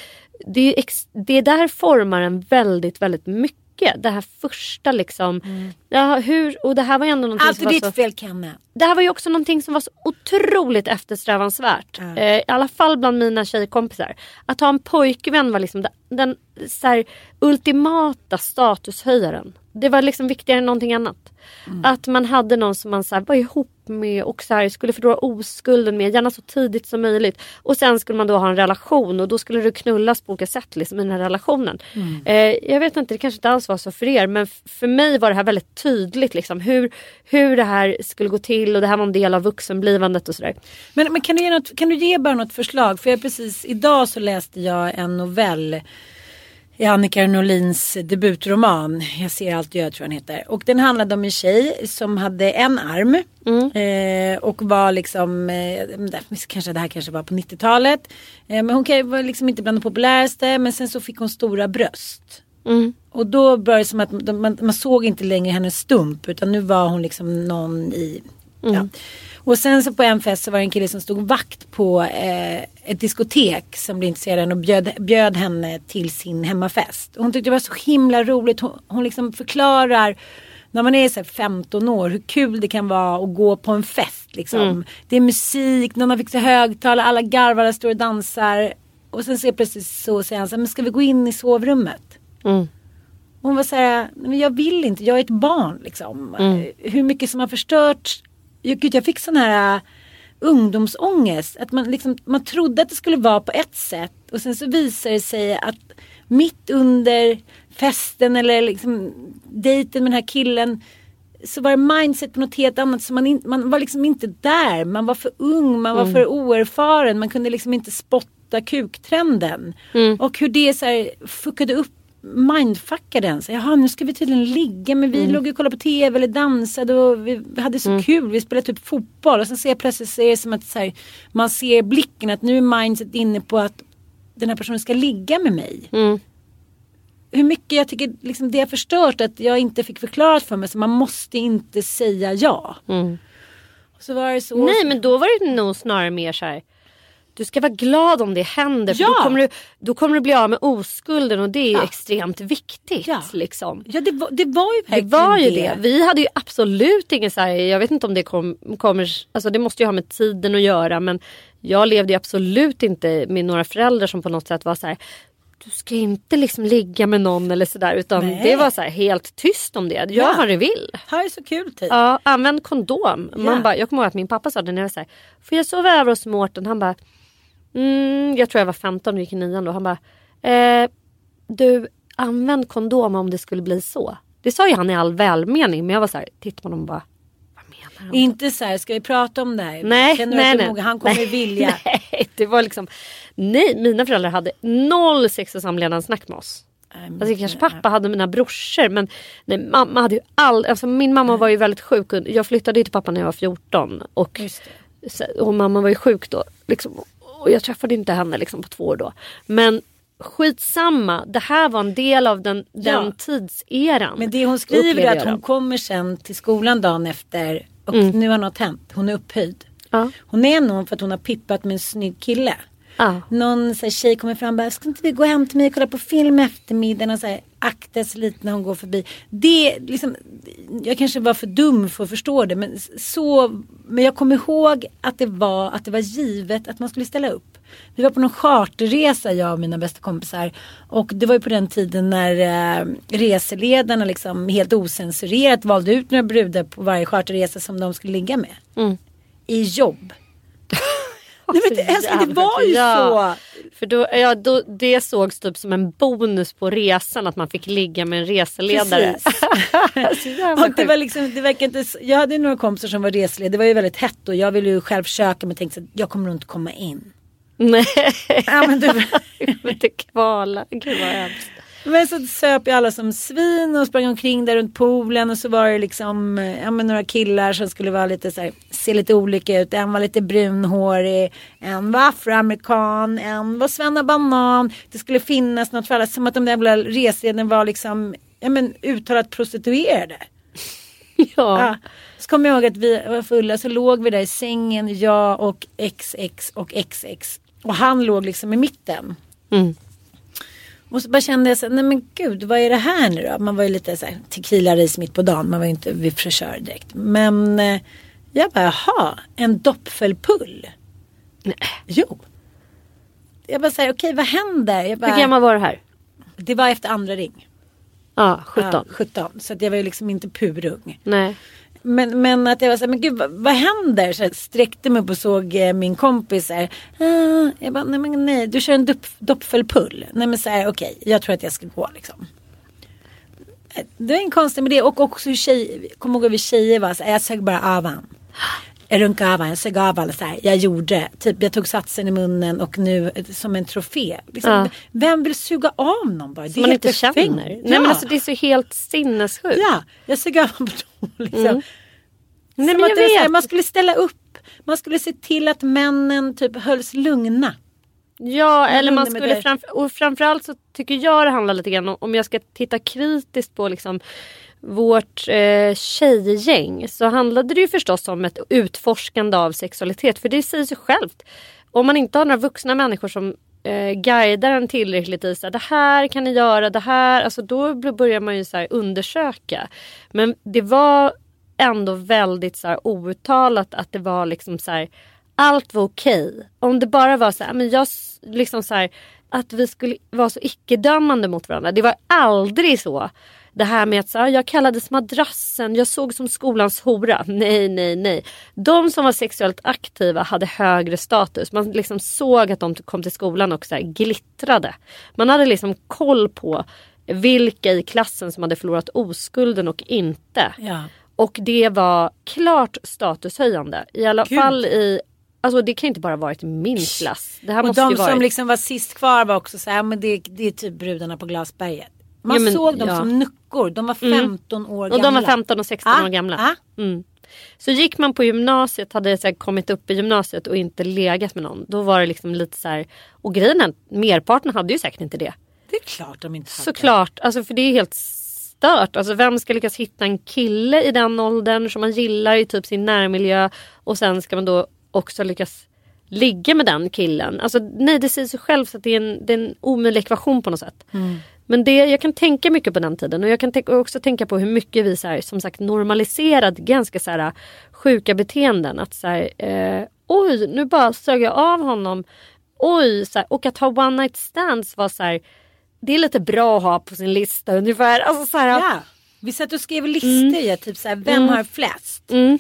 det, det där formar en väldigt, väldigt mycket. Det här första liksom. Ja, hur, och det här var ju ändå någonting Allt som var ditt så, fel Kenne. Det här var ju också någonting som var så otroligt eftersträvansvärt. Eh, I alla fall bland mina tjejkompisar. Att ha en pojkvän var liksom den, den så här, ultimata statushöjaren. Det var liksom viktigare än någonting annat. Att man hade någon som man så här, var ihop med och så här, skulle förlora oskulden med, gärna så tidigt som möjligt. Och sen skulle man då ha en relation och då skulle det knullas på olika sätt liksom, i den här relationen. Eh, jag vet inte, det kanske inte alls var så för er men för mig var det här väldigt tydligt liksom, hur, hur det här skulle gå till och det här var en del av vuxenblivandet och sådär. Men, men kan, du ge något, kan du ge bara något förslag? För jag precis idag så läste jag en novell i Annika Norlins debutroman. Jag ser allt jag tror jag den heter. Och den handlade om en tjej som hade en arm. Eh, och var liksom, eh, kanske det här kanske var på 90-talet. Eh, men hon var liksom inte bland de populäraste. Men sen så fick hon stora bröst. Mm. Och då var det som att man, man såg inte längre hennes stump utan nu var hon liksom någon i... Mm. Ja. Och sen så på en fest så var det en kille som stod vakt på eh, ett diskotek som blev intresserad av henne och bjöd, bjöd henne till sin hemmafest. Och hon tyckte det var så himla roligt. Hon, hon liksom förklarar när man är så här 15 år hur kul det kan vara att gå på en fest. Liksom. Det är musik, någon har fixat högtalare, alla garvar, alla står och dansar. Och sen ser plötsligt så säger han så här, men ska vi gå in i sovrummet? Mm. Hon var så här, "Nej, men jag vill inte, jag är ett barn liksom. Hur mycket som har förstörts. Jag, gud, jag fick sån här äh, ungdomsångest. Att man, liksom, man trodde att det skulle vara på ett sätt och sen så visar det sig att mitt under festen eller liksom dejten med den här killen så var det mindset på något helt annat. Så man, in, man var liksom inte där. Man var för ung, man var för oerfaren. Man kunde liksom inte spotta kuktrenden. Och hur det så här fuckade upp mindfuckade en. Så, Jaha, nu ska vi tydligen ligga. Men vi låg och kollade på tv eller dansade och vi vi hade så kul. Vi spelade typ fotboll. Och sen ser jag plötsligt så är det som att så här, man ser blicken att nu är mindset inne på att den här personen ska ligga med mig. Mm. Hur mycket jag tycker liksom det har förstört att jag inte fick förklarat för mig. Så man måste inte säga ja. Och så så. Mm. Nej men då var det nog snarare mer så här. Du ska vara glad om det händer för Ja. då, kommer du, då kommer du bli av med oskulden och det är ju Ja. extremt viktigt. Ja. Liksom. Ja det var, det var ju Det verkligen var ju det. Vi hade ju absolut ingen så här, jag vet inte om det kom, kommer, alltså det måste ju ha med tiden att göra men jag levde absolut inte med några föräldrar som på något sätt var så här du ska inte liksom ligga med någon eller sådär utan Nej. det var så helt tyst om det. Gör Ja. vad du vill. Här är så kul typ. Ja, använd kondom. Man Ja. bara, jag kommer ihåg att min pappa sa det när jag var så här, får jag sova över hos Mårten? Han bara, mm, jag tror jag var 15 och gick i nian då. Han bara, eh, du använd kondom om det skulle bli så. Det sa ju han i all välmening men jag var så här, tittade på honom och bara, vad menar han? Inte så här, ska vi prata om det här? Nej, Känner du nej, nej. han kommer nej, vilja. Nej, det var liksom, nej, mina föräldrar hade noll sex och samlevnadssnack med oss. Alltså kanske pappa hade mina brorsor men nej, mamma hade ju all, alltså min mamma var ju väldigt sjuk. Jag flyttade ju till pappa när jag var 14 och, och mamma var ju sjuk då. Liksom, och jag träffade inte henne liksom, på två år då. Men skitsamma, det här var en del av den, den Ja. tidseran. Men det hon skriver är att hon kommer sen till skolan dagen efter och Mm. nu har något hänt. Hon är upphöjd. Ja. Hon är någon för att hon har pippat med en snygg kille. Ja. Någon så här, tjej kommer fram och bara, ska inte vi gå hem till mig och kolla på film i eftermiddagen och så här, akta sig lite när hon går förbi. Det liksom, jag kanske var för dum för att förstå det men så, men jag kommer ihåg att det var, att det var givet att man skulle ställa upp. Vi var på någon charterresa jag och mina bästa kompisar och det var ju på den tiden när eh, reseledarna liksom helt osensurerat valde ut några brudar på varje charterresa som de skulle ligga med. Mm. I jobb. Nej, men det, älskling, det var ju Ja. så. För då, ja, då, det sågs typ som en bonus på resan att man fick ligga med en reseledare. Och det var liksom, det verkar inte, jag hade några kompisar som var reseledare. Det var ju väldigt hett och jag ville ju själv försöka men tänkte att jag kommer nog inte komma in. Nej, Ja, men, du, inte kvala. Gud vad hemskt. Men så söp ju alla som svin och sprang omkring där runt poolen och så var det liksom eh, ja, men några killar som skulle vara lite så här, se lite olika ut. En var lite brunhårig, en var afroamerikan, en var svennebanan. Det skulle finnas något för alla, som att de där jävla reseledarna var liksom ja, men, uttalat prostituerade. Ja. Ja. Så kommer jag ihåg att vi var fulla så låg vi där i sängen jag och XX och XX. Och han låg liksom i mitten. Mm. Och så bara kände jag så nej men gud vad är det här nu då? Man var ju lite så här tequila-ris mitt på dagen. Man var ju inte vid frisör direkt. Men eh, jag bara, jaha, en doppfelpull. Nej. Jo. Jag bara säger, okej vad händer? Jag bara, Hur gammal var det här? Det var efter andra ring. Ja, 17. Ja, 17. Så att jag var ju liksom inte purung. Nej. Men, men att jag var så här, men gud vad, vad händer? Så jag sträckte mig upp och såg eh, min kompis här. Ah, jag bara, nej men nej, du kör en dopp, doppfelpull. Nej men så här, okej, jag tror att jag ska gå liksom. Eh, det var en konstig med det och också hur tjejer, kommer ihåg hur vi tjejer var så här, jag sög bara av han. Jag runkade av han, jag sög av alla så här. Jag gjorde, typ jag tog satsen i munnen och nu eh, som en trofé. Liksom, Ja. Vem vill suga av någon bara? Det man inte känner. befängt. Nej Ja. men alltså det är så helt sinnessjukt. Ja, jag sög av honom liksom. Mm. Nej men jag så här, vet. man skulle ställa upp. Man skulle se till att männen typ hölls lugna. Ja, eller man skulle framför, och framförallt så tycker jag det handlar lite grann om, om jag ska titta kritiskt på liksom vårt eh, tjejgäng så handlade det ju förstås om ett utforskande av sexualitet för det säger sig självt. Om man inte har några vuxna människor som eh, guidar en tillräckligt i så här, det här kan ni göra, det här, alltså då börjar man ju så här undersöka. Men det var ändå väldigt så här outtalat att det var liksom så här allt var okej. Om det bara var så här, men jag liksom så här att vi skulle vara så icke-dömande mot varandra. Det var aldrig så. Det här med att så, här, jag kallades madrassen, jag såg som skolans hora. Nej, nej, nej. De som var sexuellt aktiva hade högre status. Man liksom såg att de kom till skolan och så här glittrade. Man hade liksom koll på vilka i klassen som hade förlorat oskulden och inte. Ja. Och det var klart statushöjande. I alla Gud. fall i Alltså det kan inte bara varit min klass. Det här Och måste de varit... som liksom var sist kvar var också så här, men det, det är typ brudarna på Glasberget. Man Ja, men, såg dem ja. som nuckor. De var 15 år Och gamla. de var 15 och 16 Ah, år gamla. ah. Mm. Så gick man på gymnasiet, hade så här, kommit upp i gymnasiet och inte legat med någon. Då var det liksom lite så här. Och grejen är merparten hade ju säkert inte det. Det är klart de inte hade. Såklart, alltså för det är helt stört. Alltså vem ska lyckas hitta en kille i den åldern som man gillar i typ sin närmiljö och sen ska man då också lyckas ligga med den killen. Alltså nej det säger sig själv så att det är en, det är en omöjlig ekvation på något sätt. Men det, jag kan tänka mycket på den tiden och jag kan också tänka på hur mycket vi så här, som sagt normaliserat ganska så här, sjuka beteenden. Att så här, eh, oj nu bara sög jag av honom. Oj, så här, och att ha one night stands var så här, det är lite bra att ha på sin lista ungefär. Alltså så här, Ja. Vi satt och skrev listor i typ så här, vem har flest? mm,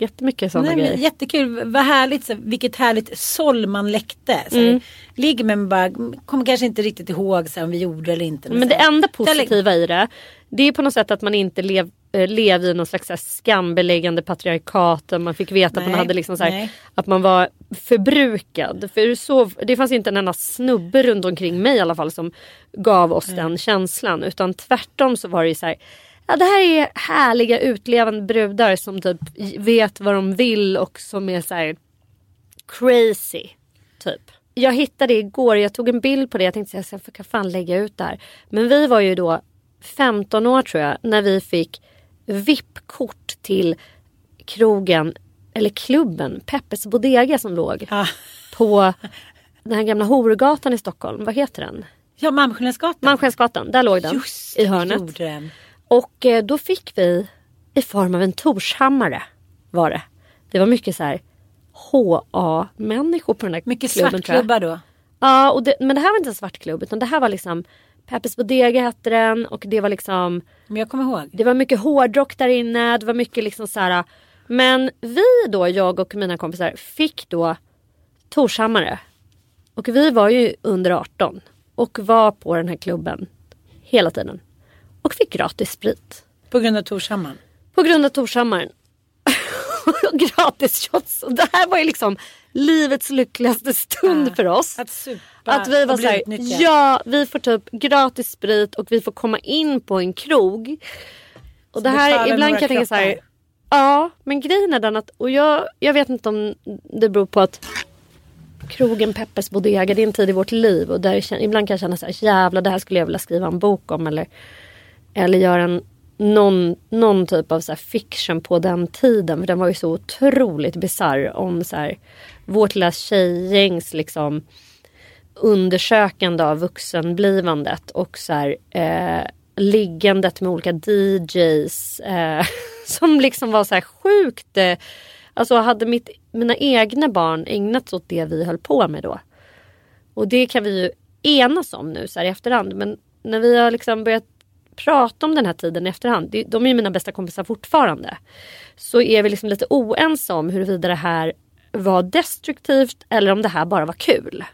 jättemycket sådana Nej, grejer. jättekul, vad härligt, så, vilket härligt såll man läckte. Så, Mm. Ligger med bara, kommer kanske inte riktigt ihåg så, om vi gjorde eller inte. Men det enda positiva i det, det är på något sätt att man inte lev, eh, lev i någon slags här skambeläggande patriarkat. Man fick veta att man Nej, hade liksom så här, nej. att man var förbrukad. För så, det fanns inte en enda snubbe runt omkring mig i alla fall som gav oss den känslan. Utan tvärtom så var det så här, ja det här är härliga utlevande brudar som typ vet vad de vill och som är så här crazy. Typ. Jag hittade igår, jag tog en bild på det. Jag tänkte att jag kan fan lägga ut det här. Men vi var ju då 15 år tror jag när vi fick VIP-kort till krogen eller klubben Peppes Bodega som låg Ja, på den här gamla Horgatan i Stockholm. Vad heter den? ja Malmskillnadsgatan. Manskensgatan. Där låg den Just i hörnet. gjorde den. Och eh, då fick vi i form av en Torshammare var det. Det var mycket så här HA-människor på den här Mycket klubben jag. svartklubbar då. Ja, och det, men det här var inte en svartklubb utan det här var liksom Peppes Bodega hette den och det var liksom Men jag kommer ihåg. Det var mycket hårdrock där inne, det var mycket liksom så här. Men vi då, jag och mina kompisar, fick då Torshammare. Och vi var ju under 18 och var på den här klubben hela tiden. Och fick gratis sprit. På grund av Torshammaren. På grund av Torshammaren. Och gratis shots. Det här var ju liksom livets lyckligaste stund för oss. Att supa Att vi var såhär, ja vi får typ gratis sprit och vi får komma in på en krog. Och det här, ibland kan jag tänka så här. kroppar. Ja, men grejen är den att, och jag, jag vet inte om det beror på att krogen Peppes Bodega, det är en tid i vårt liv och där ibland kan jag känna så här, jävlar det här skulle jag vilja skriva en bok om eller, eller göra en, någon, någon typ av så här fiction på den tiden. För den var ju så otroligt bisarr om så här, vårt lilla tjejgängs liksom undersökande av vuxenblivandet och så här, eh, liggandet med olika DJs eh, som liksom var så här sjukt. Eh, alltså hade mitt, mina egna barn ägnat sig åt det vi höll på med då. Och det kan vi ju enas om nu så här i efterhand. Men när vi har liksom börjat prata om den här tiden i efterhand. De är ju mina bästa kompisar fortfarande. Så är vi liksom lite oense om huruvida det här var destruktivt eller om det här bara var kul.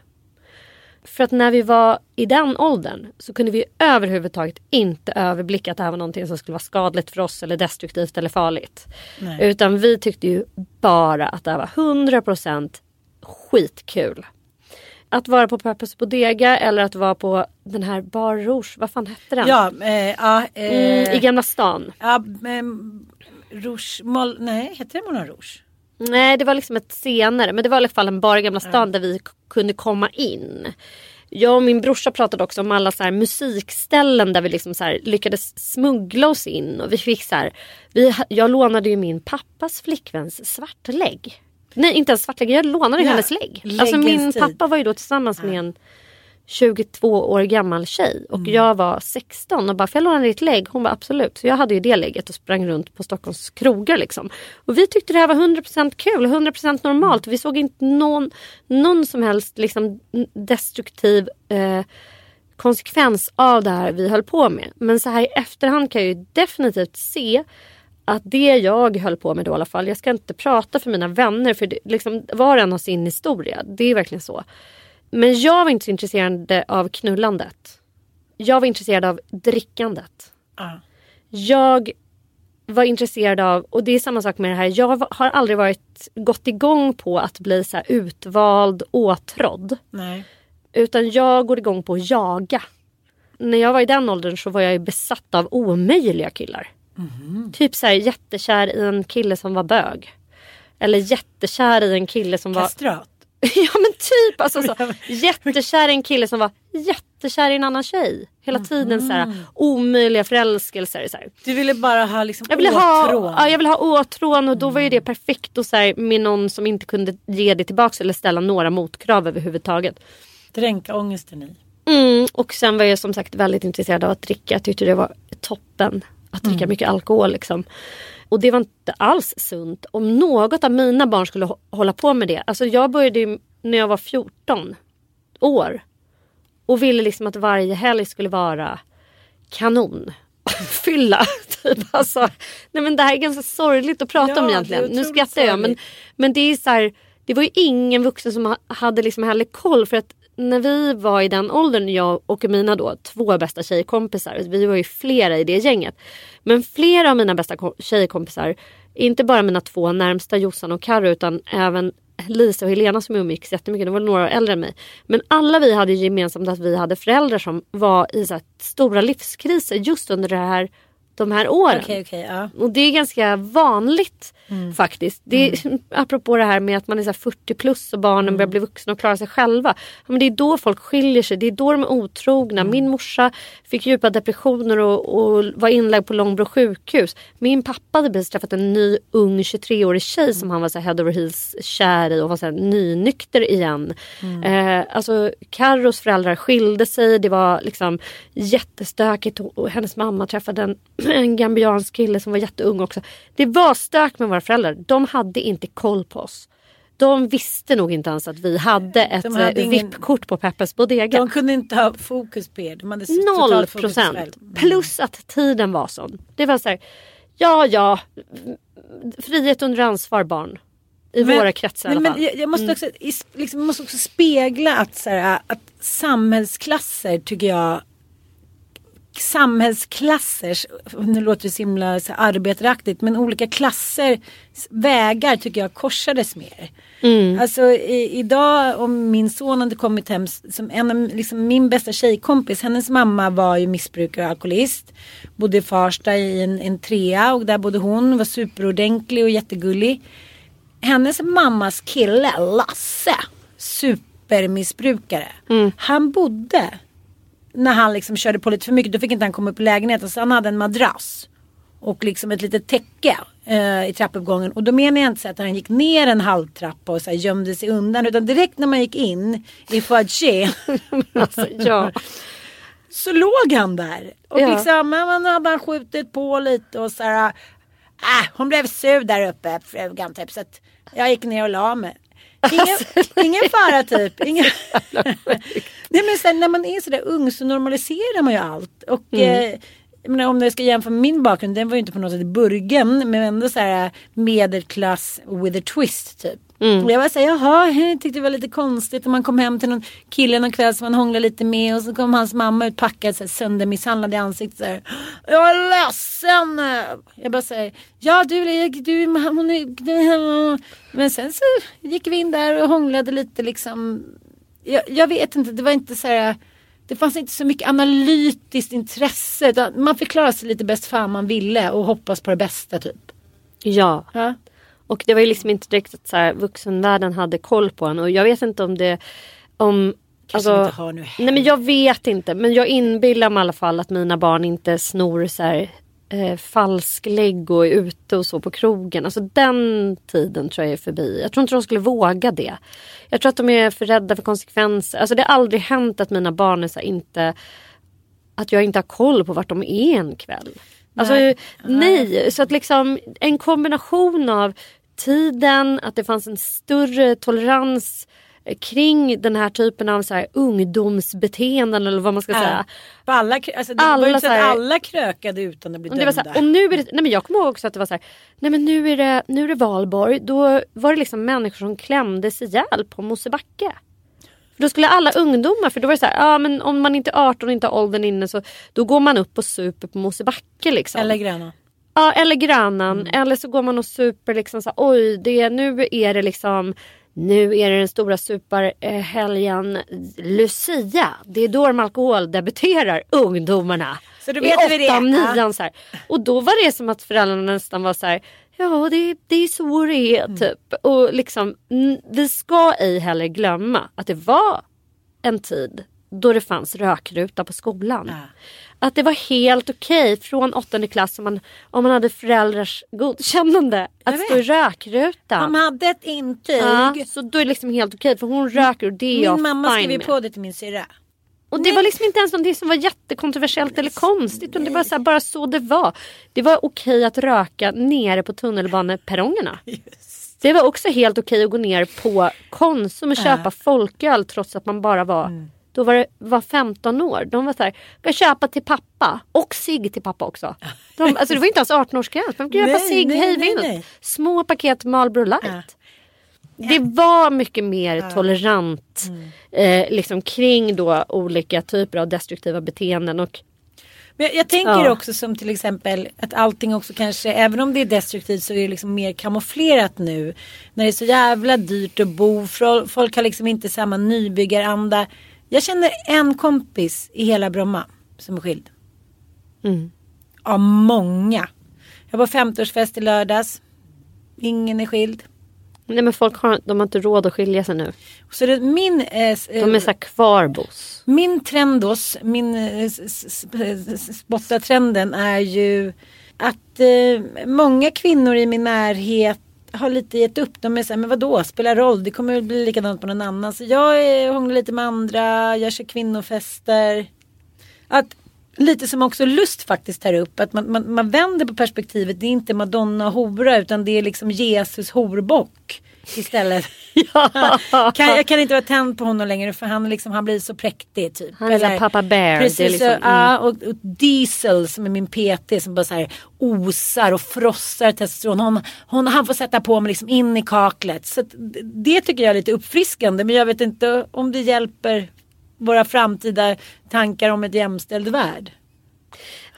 För att när vi var i den åldern så kunde vi överhuvudtaget inte överblicka att det här var någonting som skulle vara skadligt för oss eller destruktivt eller farligt. Utan vi tyckte ju bara att det här var 100% skitkul. Att vara på Peppers Bodega eller att vara på den här Bar Rouge, vad fan hette den? Ja, eh, eh, Mm, I Gamla stan. ja ehm, Rouge, Mol, nej heter det Moulin Rouge? Nej det var liksom ett senare men det var i alla fall en bar i Gamla stan där vi kunde komma in. Jag och min brorsa pratade också om alla så här musikställen där vi liksom så lyckades smuggla oss in. Och vi fick så här, vi, jag lånade ju min pappas flickväns svartlägg. Nej inte ens svartlägg, jag lånade Ja, hennes lägg. Alltså min tid. pappa var ju då tillsammans med en 22 år gammal tjej och jag var 16 och bara får jag låna ditt lägg? Hon var absolut. Så jag hade ju det lägget och sprang runt på Stockholms krogar liksom. Och vi tyckte det här var 100% kul, 100% normalt. Vi såg inte någon, någon som helst liksom destruktiv eh, konsekvens av det här vi höll på med. Men så här i efterhand kan jag ju definitivt se att det jag höll på med då i alla fall, jag ska inte prata för mina vänner för det, liksom, var och en har sin historia. Det är verkligen så. Men jag var inte så intresserad av knullandet. Jag var intresserad av drickandet. Ja. Jag var intresserad av, och det är samma sak med det här, jag har aldrig varit gått igång på att bli så utvald, åtrådd. Nej. Utan jag går igång på att jaga. När jag var i den åldern så var jag besatt av omöjliga killar. Typ så här jättekär i en kille som var bög. Eller jättekär i en kille som var... Kastrat. ja men typ alltså så. Jättekär i en kille som var jättekär i en annan tjej. Hela tiden så här omöjliga förälskelser. Så här. Du ville bara ha liksom Jag ville ha, åtrå. ja, jag ville ha åtrån och då var ju det perfekt och så här, med någon som inte kunde ge det tillbaka eller ställa några motkrav överhuvudtaget. Dränka ångesten i. Mm, och sen var jag som sagt väldigt intresserad av att dricka. Jag tyckte det var toppen att dricka mycket alkohol. Liksom. Och det var inte alls sunt. Om något av mina barn skulle hå- hålla på med det. Alltså jag började när jag var 14 år. Och ville liksom att varje helg skulle vara kanon. Fylla. Typ. Alltså, nej men det här är ganska sorgligt att prata Ja, om egentligen. Nu skrattar jag men, men det är så här, det var ju ingen vuxen som ha- hade liksom heller koll för att när vi var i den åldern, jag och mina då två bästa tjejkompisar, vi var ju flera i det gänget. Men flera av mina bästa ko- tjejkompisar, inte bara mina två närmsta Jossan och Karo utan även Lisa och Helena som umgicks jättemycket, de var några år äldre än mig. Men alla vi hade gemensamt att vi hade föräldrar som var i så stora livskriser just under det här, de här åren. Okej okej ja. Och det är ganska vanligt faktiskt. Det är, Apropå det här med att man är så här 40 plus och barnen börjar bli vuxna och klara sig själva. Ja, Men det är då folk skiljer sig, det är då de är otrogna. Min morsa fick djupa depressioner och, och var inlagd på Långbro sjukhus. Min pappa hade precis träffat en ny ung 23-årig tjej som han var så head over heels kär i och var så här nynykter igen. Eh, alltså Carros föräldrar skilde sig, det var liksom jättestökigt och, och hennes mamma träffade en, en gambiansk kille som var jätteung också. Det var stök med våra föräldrar. De hade inte koll på oss. De visste nog inte ens att vi hade ett hade eh, ingen- VIP-kort på Peppes Bodega. De kunde inte ha fokus på er. De hade Noll procent. själv. Plus att tiden var sån. Det var så här, ja ja, frihet under ansvar barn. I Men- våra kretsar i men, alla fall. Mm. jag, jag måste också, is- liksom, måste också spegla att, så här, att samhällsklasser tycker jag samhällsklassers, nu låter det så himla så arbetaraktigt, men olika klasser vägar tycker jag korsades mer. Mm. Alltså i, idag om min son hade kommit hem som en av liksom, min bästa tjejkompis, hennes mamma var ju missbrukare och alkoholist. Bodde i Farsta i en, en trea och där bodde hon, var superordentlig och jättegullig. Hennes mammas kille, Lasse, supermissbrukare. Han bodde när han liksom körde på lite för mycket, då fick inte han komma upp i lägenheten. Så han hade en madrass. Och liksom ett litet täcke eh, i trappuppgången. Och då menar jag inte så att han gick ner en halvtrappa och så här gömde sig undan. Utan direkt när man gick in i foajé Alltså, ja. så låg han där. Och Ja. liksom, men hade han skjutit på lite och så här. Äh, hon blev sur där uppe frugan typ. Så att jag gick ner och la mig. Ingen, ingen fara typ. Ingen... Nej, men sen, när man är sådär ung så normaliserar man ju allt. Och Mm. eh, menar, om jag ska jämföra med min bakgrund, den var ju inte på något sätt burgen. Men ändå så här medelklass with a twist typ. Mm. Jag var såhär, jaha, jag tyckte det var lite konstigt. Och man kom hem till någon kille någon kväll som man hånglade lite med. Och så kom hans mamma ut packad söndermisshandlad i ansiktet. Så här, jag är ledsen. Jag bara säger, ja du, du, hon är... Men sen så gick vi in där och hånglade lite liksom. Jag, jag vet inte, det var inte så här. Det fanns inte så mycket analytiskt intresse. Man fick klara sig lite bäst fan man ville och hoppas på det bästa typ. ja. Ja. Och det var ju liksom inte direkt att så här, vuxenvärlden hade koll på en och jag vet inte om det om alltså, Nej men jag vet inte men jag inbillar mig i alla fall att mina barn inte snor så här, eh, falsklägg och är ute och så på krogen. Alltså den tiden tror jag är förbi. Jag tror inte de skulle våga det. Jag tror att de är för rädda för konsekvenser. Alltså det har aldrig hänt att mina barn är så här, inte att jag inte har koll på vart de är en kväll. Alltså Nej. nej, så att liksom en kombination av tiden, att det fanns en större tolerans eh, kring den här typen av så här ungdomsbeteenden eller vad man ska säga. På alla, alltså det Alla var ju inte så här- att alla krökade utan att bli Och, det var så dömda. här, och nu är det, nej men jag kommer ihåg också att det var så här, nej men nu är det, nu är det valborg. Då var det liksom människor som klämdes ihjäl på Mosebacke. För Då skulle alla ungdomar, för då var det så här, ja men om man inte är 18 och inte har åldern inne så då går man upp och super på Mosebacke liksom. Eller gröna. Ja, eller Grönan. Mm. Eller så går man och super liksom så oj, det, nu är det liksom nu är det den stora superhelgen Lucia. Det är då de alkoholdebuterar ungdomarna. Så då I vet vi det. åttan, Ja. nian så här. Och då var det som att föräldrarna nästan var så här. Ja det, det är så det är Mm. typ. Och liksom vi ska ej heller glömma att det var en tid då det fanns rökruta på skolan. Att det var helt okej från åttonde klass om man, om man hade föräldrars godkännande att Jag stå i rökrutan. De hade ett intyg. Ja, så då är det liksom helt okej för hon röker och det är jag Min mamma fine skrev ju på det till min syrra. Och det var liksom inte ens någonting som var jättekontroversiellt eller konstigt. Utan det var så här, bara så det var. Det var okej att röka nere på tunnelbaneperrongerna. Det var också helt okej att gå ner på Konsum och köpa folköl trots att man bara var Mm. Då var det var 15 år. De var så här, ska köpa till pappa och cigg till pappa också. De, alltså det var inte ens 18-årsgräns. Man fick köpa nej, hej vilt. Små paket Marlboro light. Det var mycket mer tolerant Mm. eh, liksom kring då olika typer av destruktiva beteenden. Och Men jag, jag tänker Ja. också som till exempel att allting också kanske, även om det är destruktivt så är det liksom mer kamouflerat nu. När det är så jävla dyrt att bo, folk har liksom inte samma nybyggaranda. Jag känner en kompis i hela Bromma som är skild. Mm. Av många. Jag var på 50-årsfest i lördags. Ingen är skild. nej men folk har, de har inte råd att skilja sig nu. Så det, min, eh, s- De är så kvarbos. Min trendos, min eh, s- s- s- spotta trenden är ju att eh, många kvinnor i min närhet har lite gett upp. De är såhär, men vadå, spelar roll, det kommer bli likadant på någon annan. Så jag hånglar lite med andra, jag kör kvinnofester. Att, lite som också Lust faktiskt tar upp, att man, man, man vänder på perspektivet. Det är inte Madonna och hora utan det är liksom Jesus horbock istället. kan, jag kan inte vara tänd på honom längre för han, liksom, han blir så präktig typ. Han är Papa Bear, Precis, det liksom, så, mm. ja, och, och Diesel som är min PT som bara så här osar och frossar testosteron. Hon, hon, han får sätta på mig liksom in i kaklet. Så det tycker jag är lite uppfriskande men jag vet inte om det hjälper våra framtida tankar om ett jämställd värld.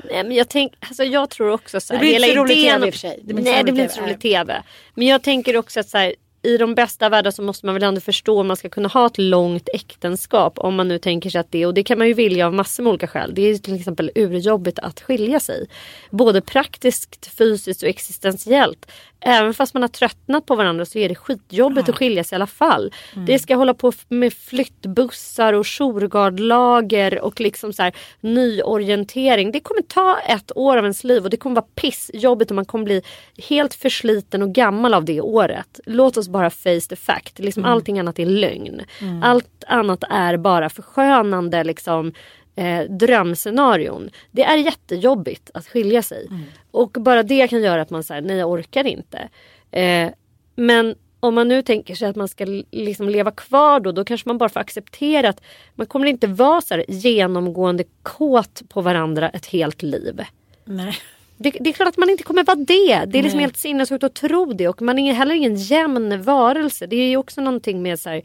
Nej men jag tänk, alltså jag tror också så här, Det blir inte så rolig TV i och för sig. Det Nej det blir inte så rolig TV. Men jag tänker också att så här, i de bästa världar så måste man väl ändå förstå om man ska kunna ha ett långt äktenskap. Om man nu tänker sig att det, och det kan man ju vilja av massor med olika skäl. Det är till exempel urjobbigt att skilja sig. Både praktiskt, fysiskt och existentiellt. Även fast man har tröttnat på varandra så är det skitjobbigt att skilja sig i alla fall. Det ska hålla på med flyttbussar och jourgardlager och liksom så här nyorientering. Det kommer ta ett år av ens liv och det kommer vara pissjobbigt och man kommer bli helt försliten och gammal av det året. Låt oss bara face the fact. Liksom Allting annat är lögn. Allt annat är bara förskönande liksom eh, drömscenarion. Det är jättejobbigt att skilja sig. Och bara det kan göra att man säger nej jag orkar inte. Eh, men om man nu tänker sig att man ska liksom leva kvar då, då kanske man bara får acceptera att man kommer inte vara så här genomgående kåt på varandra ett helt liv. Nej. Det, det är klart att man inte kommer vara det. Det är liksom helt sinnessjukt att tro det. Och man är heller ingen jämn varelse. Det är ju också någonting med så här,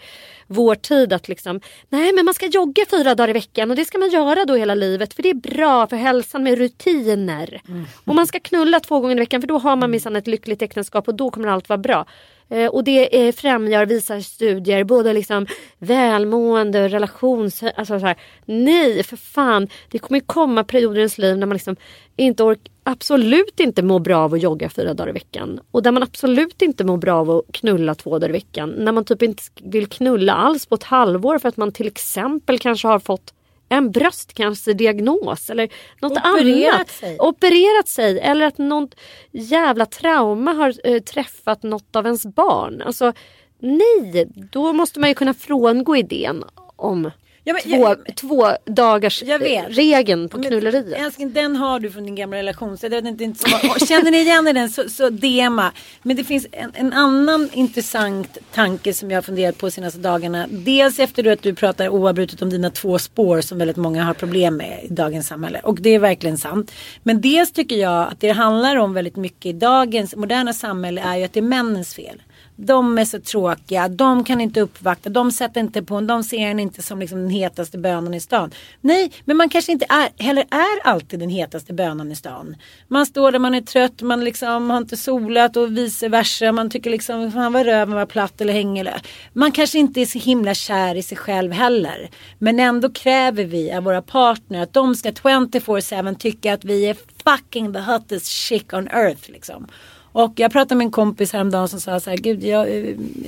vår tid att liksom, nej men man ska jogga fyra dagar i veckan och det ska man göra då hela livet för det är bra för hälsan med rutiner. Och man ska knulla två gånger i veckan för då har man minsann ett lyckligt äktenskap och då kommer allt vara bra. Eh, och det eh, främjar, visar studier, både liksom välmående, relations... Alltså så här, nej, för fan. Det kommer komma perioder i ens liv när man liksom inte ork, absolut inte mår bra av att jogga fyra dagar i veckan. Och där man absolut inte mår bra av att knulla två dagar i veckan. När man typ inte vill knulla alls på ett halvår för att man till exempel kanske har fått en bröstcancerdiagnos eller något Opererat annat. sig. Opererat sig. Eller att något jävla trauma har eh, träffat något av ens barn. Alltså nej, då måste man ju kunna frångå idén om Ja, men två, jag- två dagars regeln på knulleriet. Älskling, den har du från din gamla relation. Så jag vet inte, inte så, känner ni igen den så, så DMa. Men det finns en, en annan intressant tanke som jag har funderat på de senaste dagarna. Dels efter att du pratar oavbrutet om dina två spår som väldigt många har problem med i dagens samhälle. Och det är verkligen sant. Men dels tycker jag att det handlar om väldigt mycket i dagens moderna samhälle är ju att det är männens fel. De är så tråkiga, de kan inte uppvakta, de sätter inte på en, de ser en inte som liksom den hetaste bönan i stan. Nej, men man kanske inte är, heller är alltid den hetaste bönan i stan. Man står där man är trött, man liksom har inte solat och vice versa. Man tycker liksom, fan vad röven var platt eller hänger. Man kanske inte är så himla kär i sig själv heller. Men ändå kräver vi av våra partner att de ska 24-7 tycka att vi är fucking the hottest chick on earth liksom. Och jag pratade med en kompis häromdagen som sa så här, gud, jag,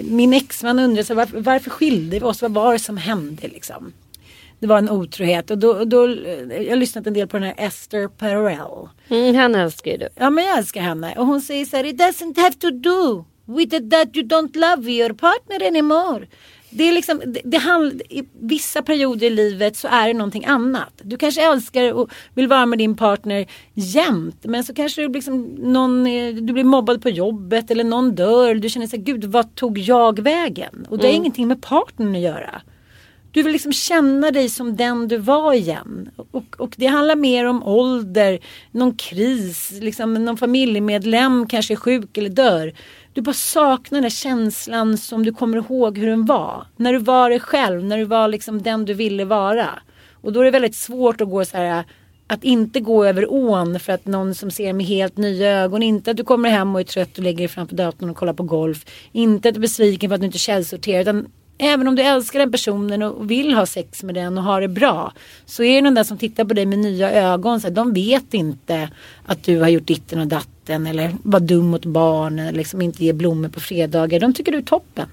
min exman undrade så här, varför, varför skilde vi oss? Vad var det som hände liksom? Det var en otrohet och då, då eh, jag har lyssnat en del på den här Esther Perel. Mm, henne älskar ju du. Ja men jag älskar henne och hon säger så här, it doesn't have to do with it that you don't love your partner anymore. Det är liksom, det, det handl, i vissa perioder i livet så är det någonting annat. Du kanske älskar och vill vara med din partner jämt. Men så kanske du, liksom, någon, du blir mobbad på jobbet eller någon dör. Du känner så här, gud vad tog jag vägen? Och det har ingenting med partnern att göra. Du vill liksom känna dig som den du var igen. Och, och det handlar mer om ålder, någon kris, liksom någon familjemedlem kanske är sjuk eller dör. Du bara saknar den där känslan som du kommer ihåg hur den var. När du var dig själv, när du var liksom den du ville vara. Och då är det väldigt svårt att gå så här att inte gå över ån för att någon som ser med helt nya ögon. Inte att du kommer hem och är trött och lägger dig framför datorn och kollar på golf. Inte att du är besviken för att du inte källsorterar. Utan även om du älskar den personen och vill ha sex med den och ha det bra. Så är det någon där som tittar på dig med nya ögon. Så här, de vet inte att du har gjort ditten och datten. Eller var dum mot barn. Eller liksom inte ge blommor på fredagar. De tycker du är toppen.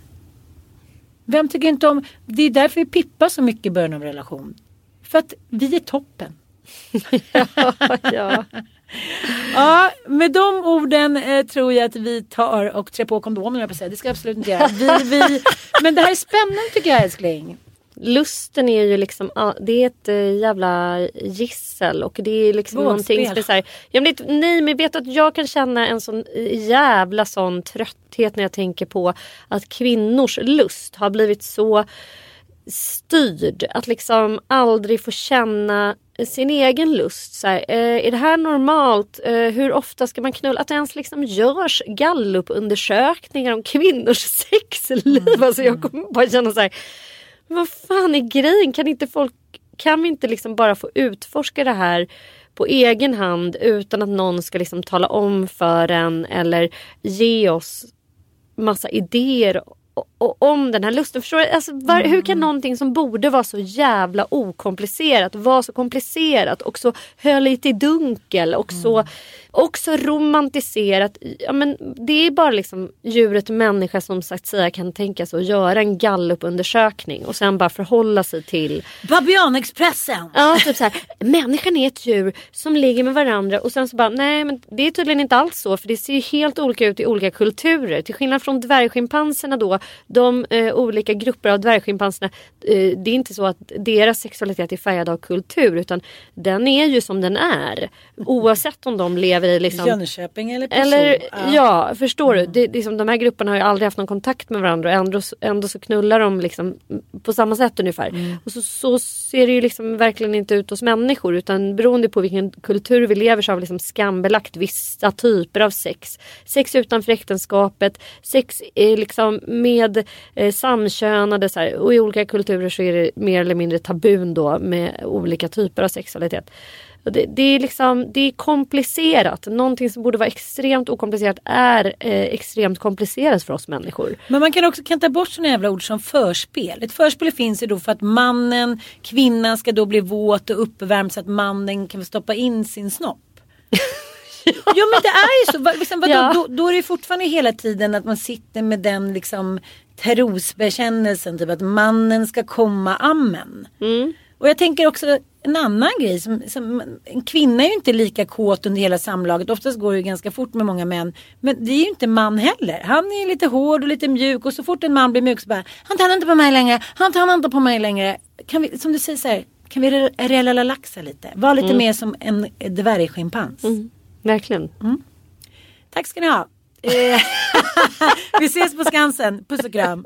Vem tycker inte om... Det är därför vi pippar så mycket i början av en relation. För att vi är toppen. ja. Ja, med de orden eh, tror jag att vi tar och trär på kondomen, jag på säga. Det ska jag absolut inte göra. Vi, vi, men det här är spännande tycker jag älskling. Lusten är ju liksom, det är ett eh, jävla gissel och det är liksom Vågspel. någonting här, ja, men det, Nej men vet att jag kan känna en sån jävla sån trötthet när jag tänker på att kvinnors lust har blivit så styrd. Att liksom aldrig få känna sin egen lust. Så här, eh, är det här normalt? Eh, hur ofta ska man knulla? Att det ens liksom görs gallupundersökningar om kvinnors sexliv. Alltså jag kommer bara känna så här. Vad fan är grejen? Kan inte folk kan vi inte liksom bara få utforska det här på egen hand utan att någon ska liksom tala om för en eller ge oss massa idéer o- o- om den här lusten. Förstår du? Alltså, var, Hur kan någonting som borde vara så jävla okomplicerat vara så komplicerat och så höljt i dunkel och så också romantiserat. Ja, men det är bara liksom djuret människa som sagt säga kan tänka sig att göra en gallupundersökning och sen bara förhålla sig till Babianexpressen. Ja, typ så här, människan är ett djur som ligger med varandra och sen så bara nej men det är tydligen inte alls så för det ser ju helt olika ut i olika kulturer. Till skillnad från dvärgschimpanserna då, de eh, olika grupper av dvärgschimpanserna, eh, det är inte så att deras sexualitet är färgad av kultur utan den är ju som den är. Oavsett om de lever i liksom Jönköping eller person. eller ja, förstår du? Det, det är som, de här grupperna har ju aldrig haft någon kontakt med varandra och ändå, ändå så knullar de liksom på samma sätt ungefär. Och så, så ser det ju liksom verkligen inte ut hos människor utan beroende på vilken kultur vi lever så har vi liksom skambelagt vissa typer av sex. Sex utanför äktenskapet, sex är liksom med eh, samkönade så här, och i olika kulturer så är det mer eller mindre tabun då med olika typer av sexualitet. Det, det, är liksom, det är komplicerat. Någonting som borde vara extremt okomplicerat är eh, extremt komplicerat för oss människor. Men man kan också kan ta bort sådana jävla ord som förspel. Ett förspel finns ju då för att mannen, kvinnan ska då bli våt och uppvärmd så att mannen kan stoppa in sin snopp. ja. Jo men det är ju så. Liksom, vadå, Ja. då, då är det fortfarande hela tiden att man sitter med den liksom trosbekännelsen. Typ att mannen ska komma, amen. Och jag tänker också en annan grej. Som, som, en kvinna är ju inte lika kåt under hela samlaget. Oftast går det ju ganska fort med många män. Men det är ju inte man heller. Han är lite hård och lite mjuk. Och så fort en man blir mjuk så bara. Han tar inte på mig längre. Han tar inte på mig längre. Kan vi, som du säger så här. Kan vi re- relalaxa lite? Var lite mer som en dvärgschimpans. Verkligen. Tack ska ni ha. Eh, vi ses på Skansen. Puss och kram.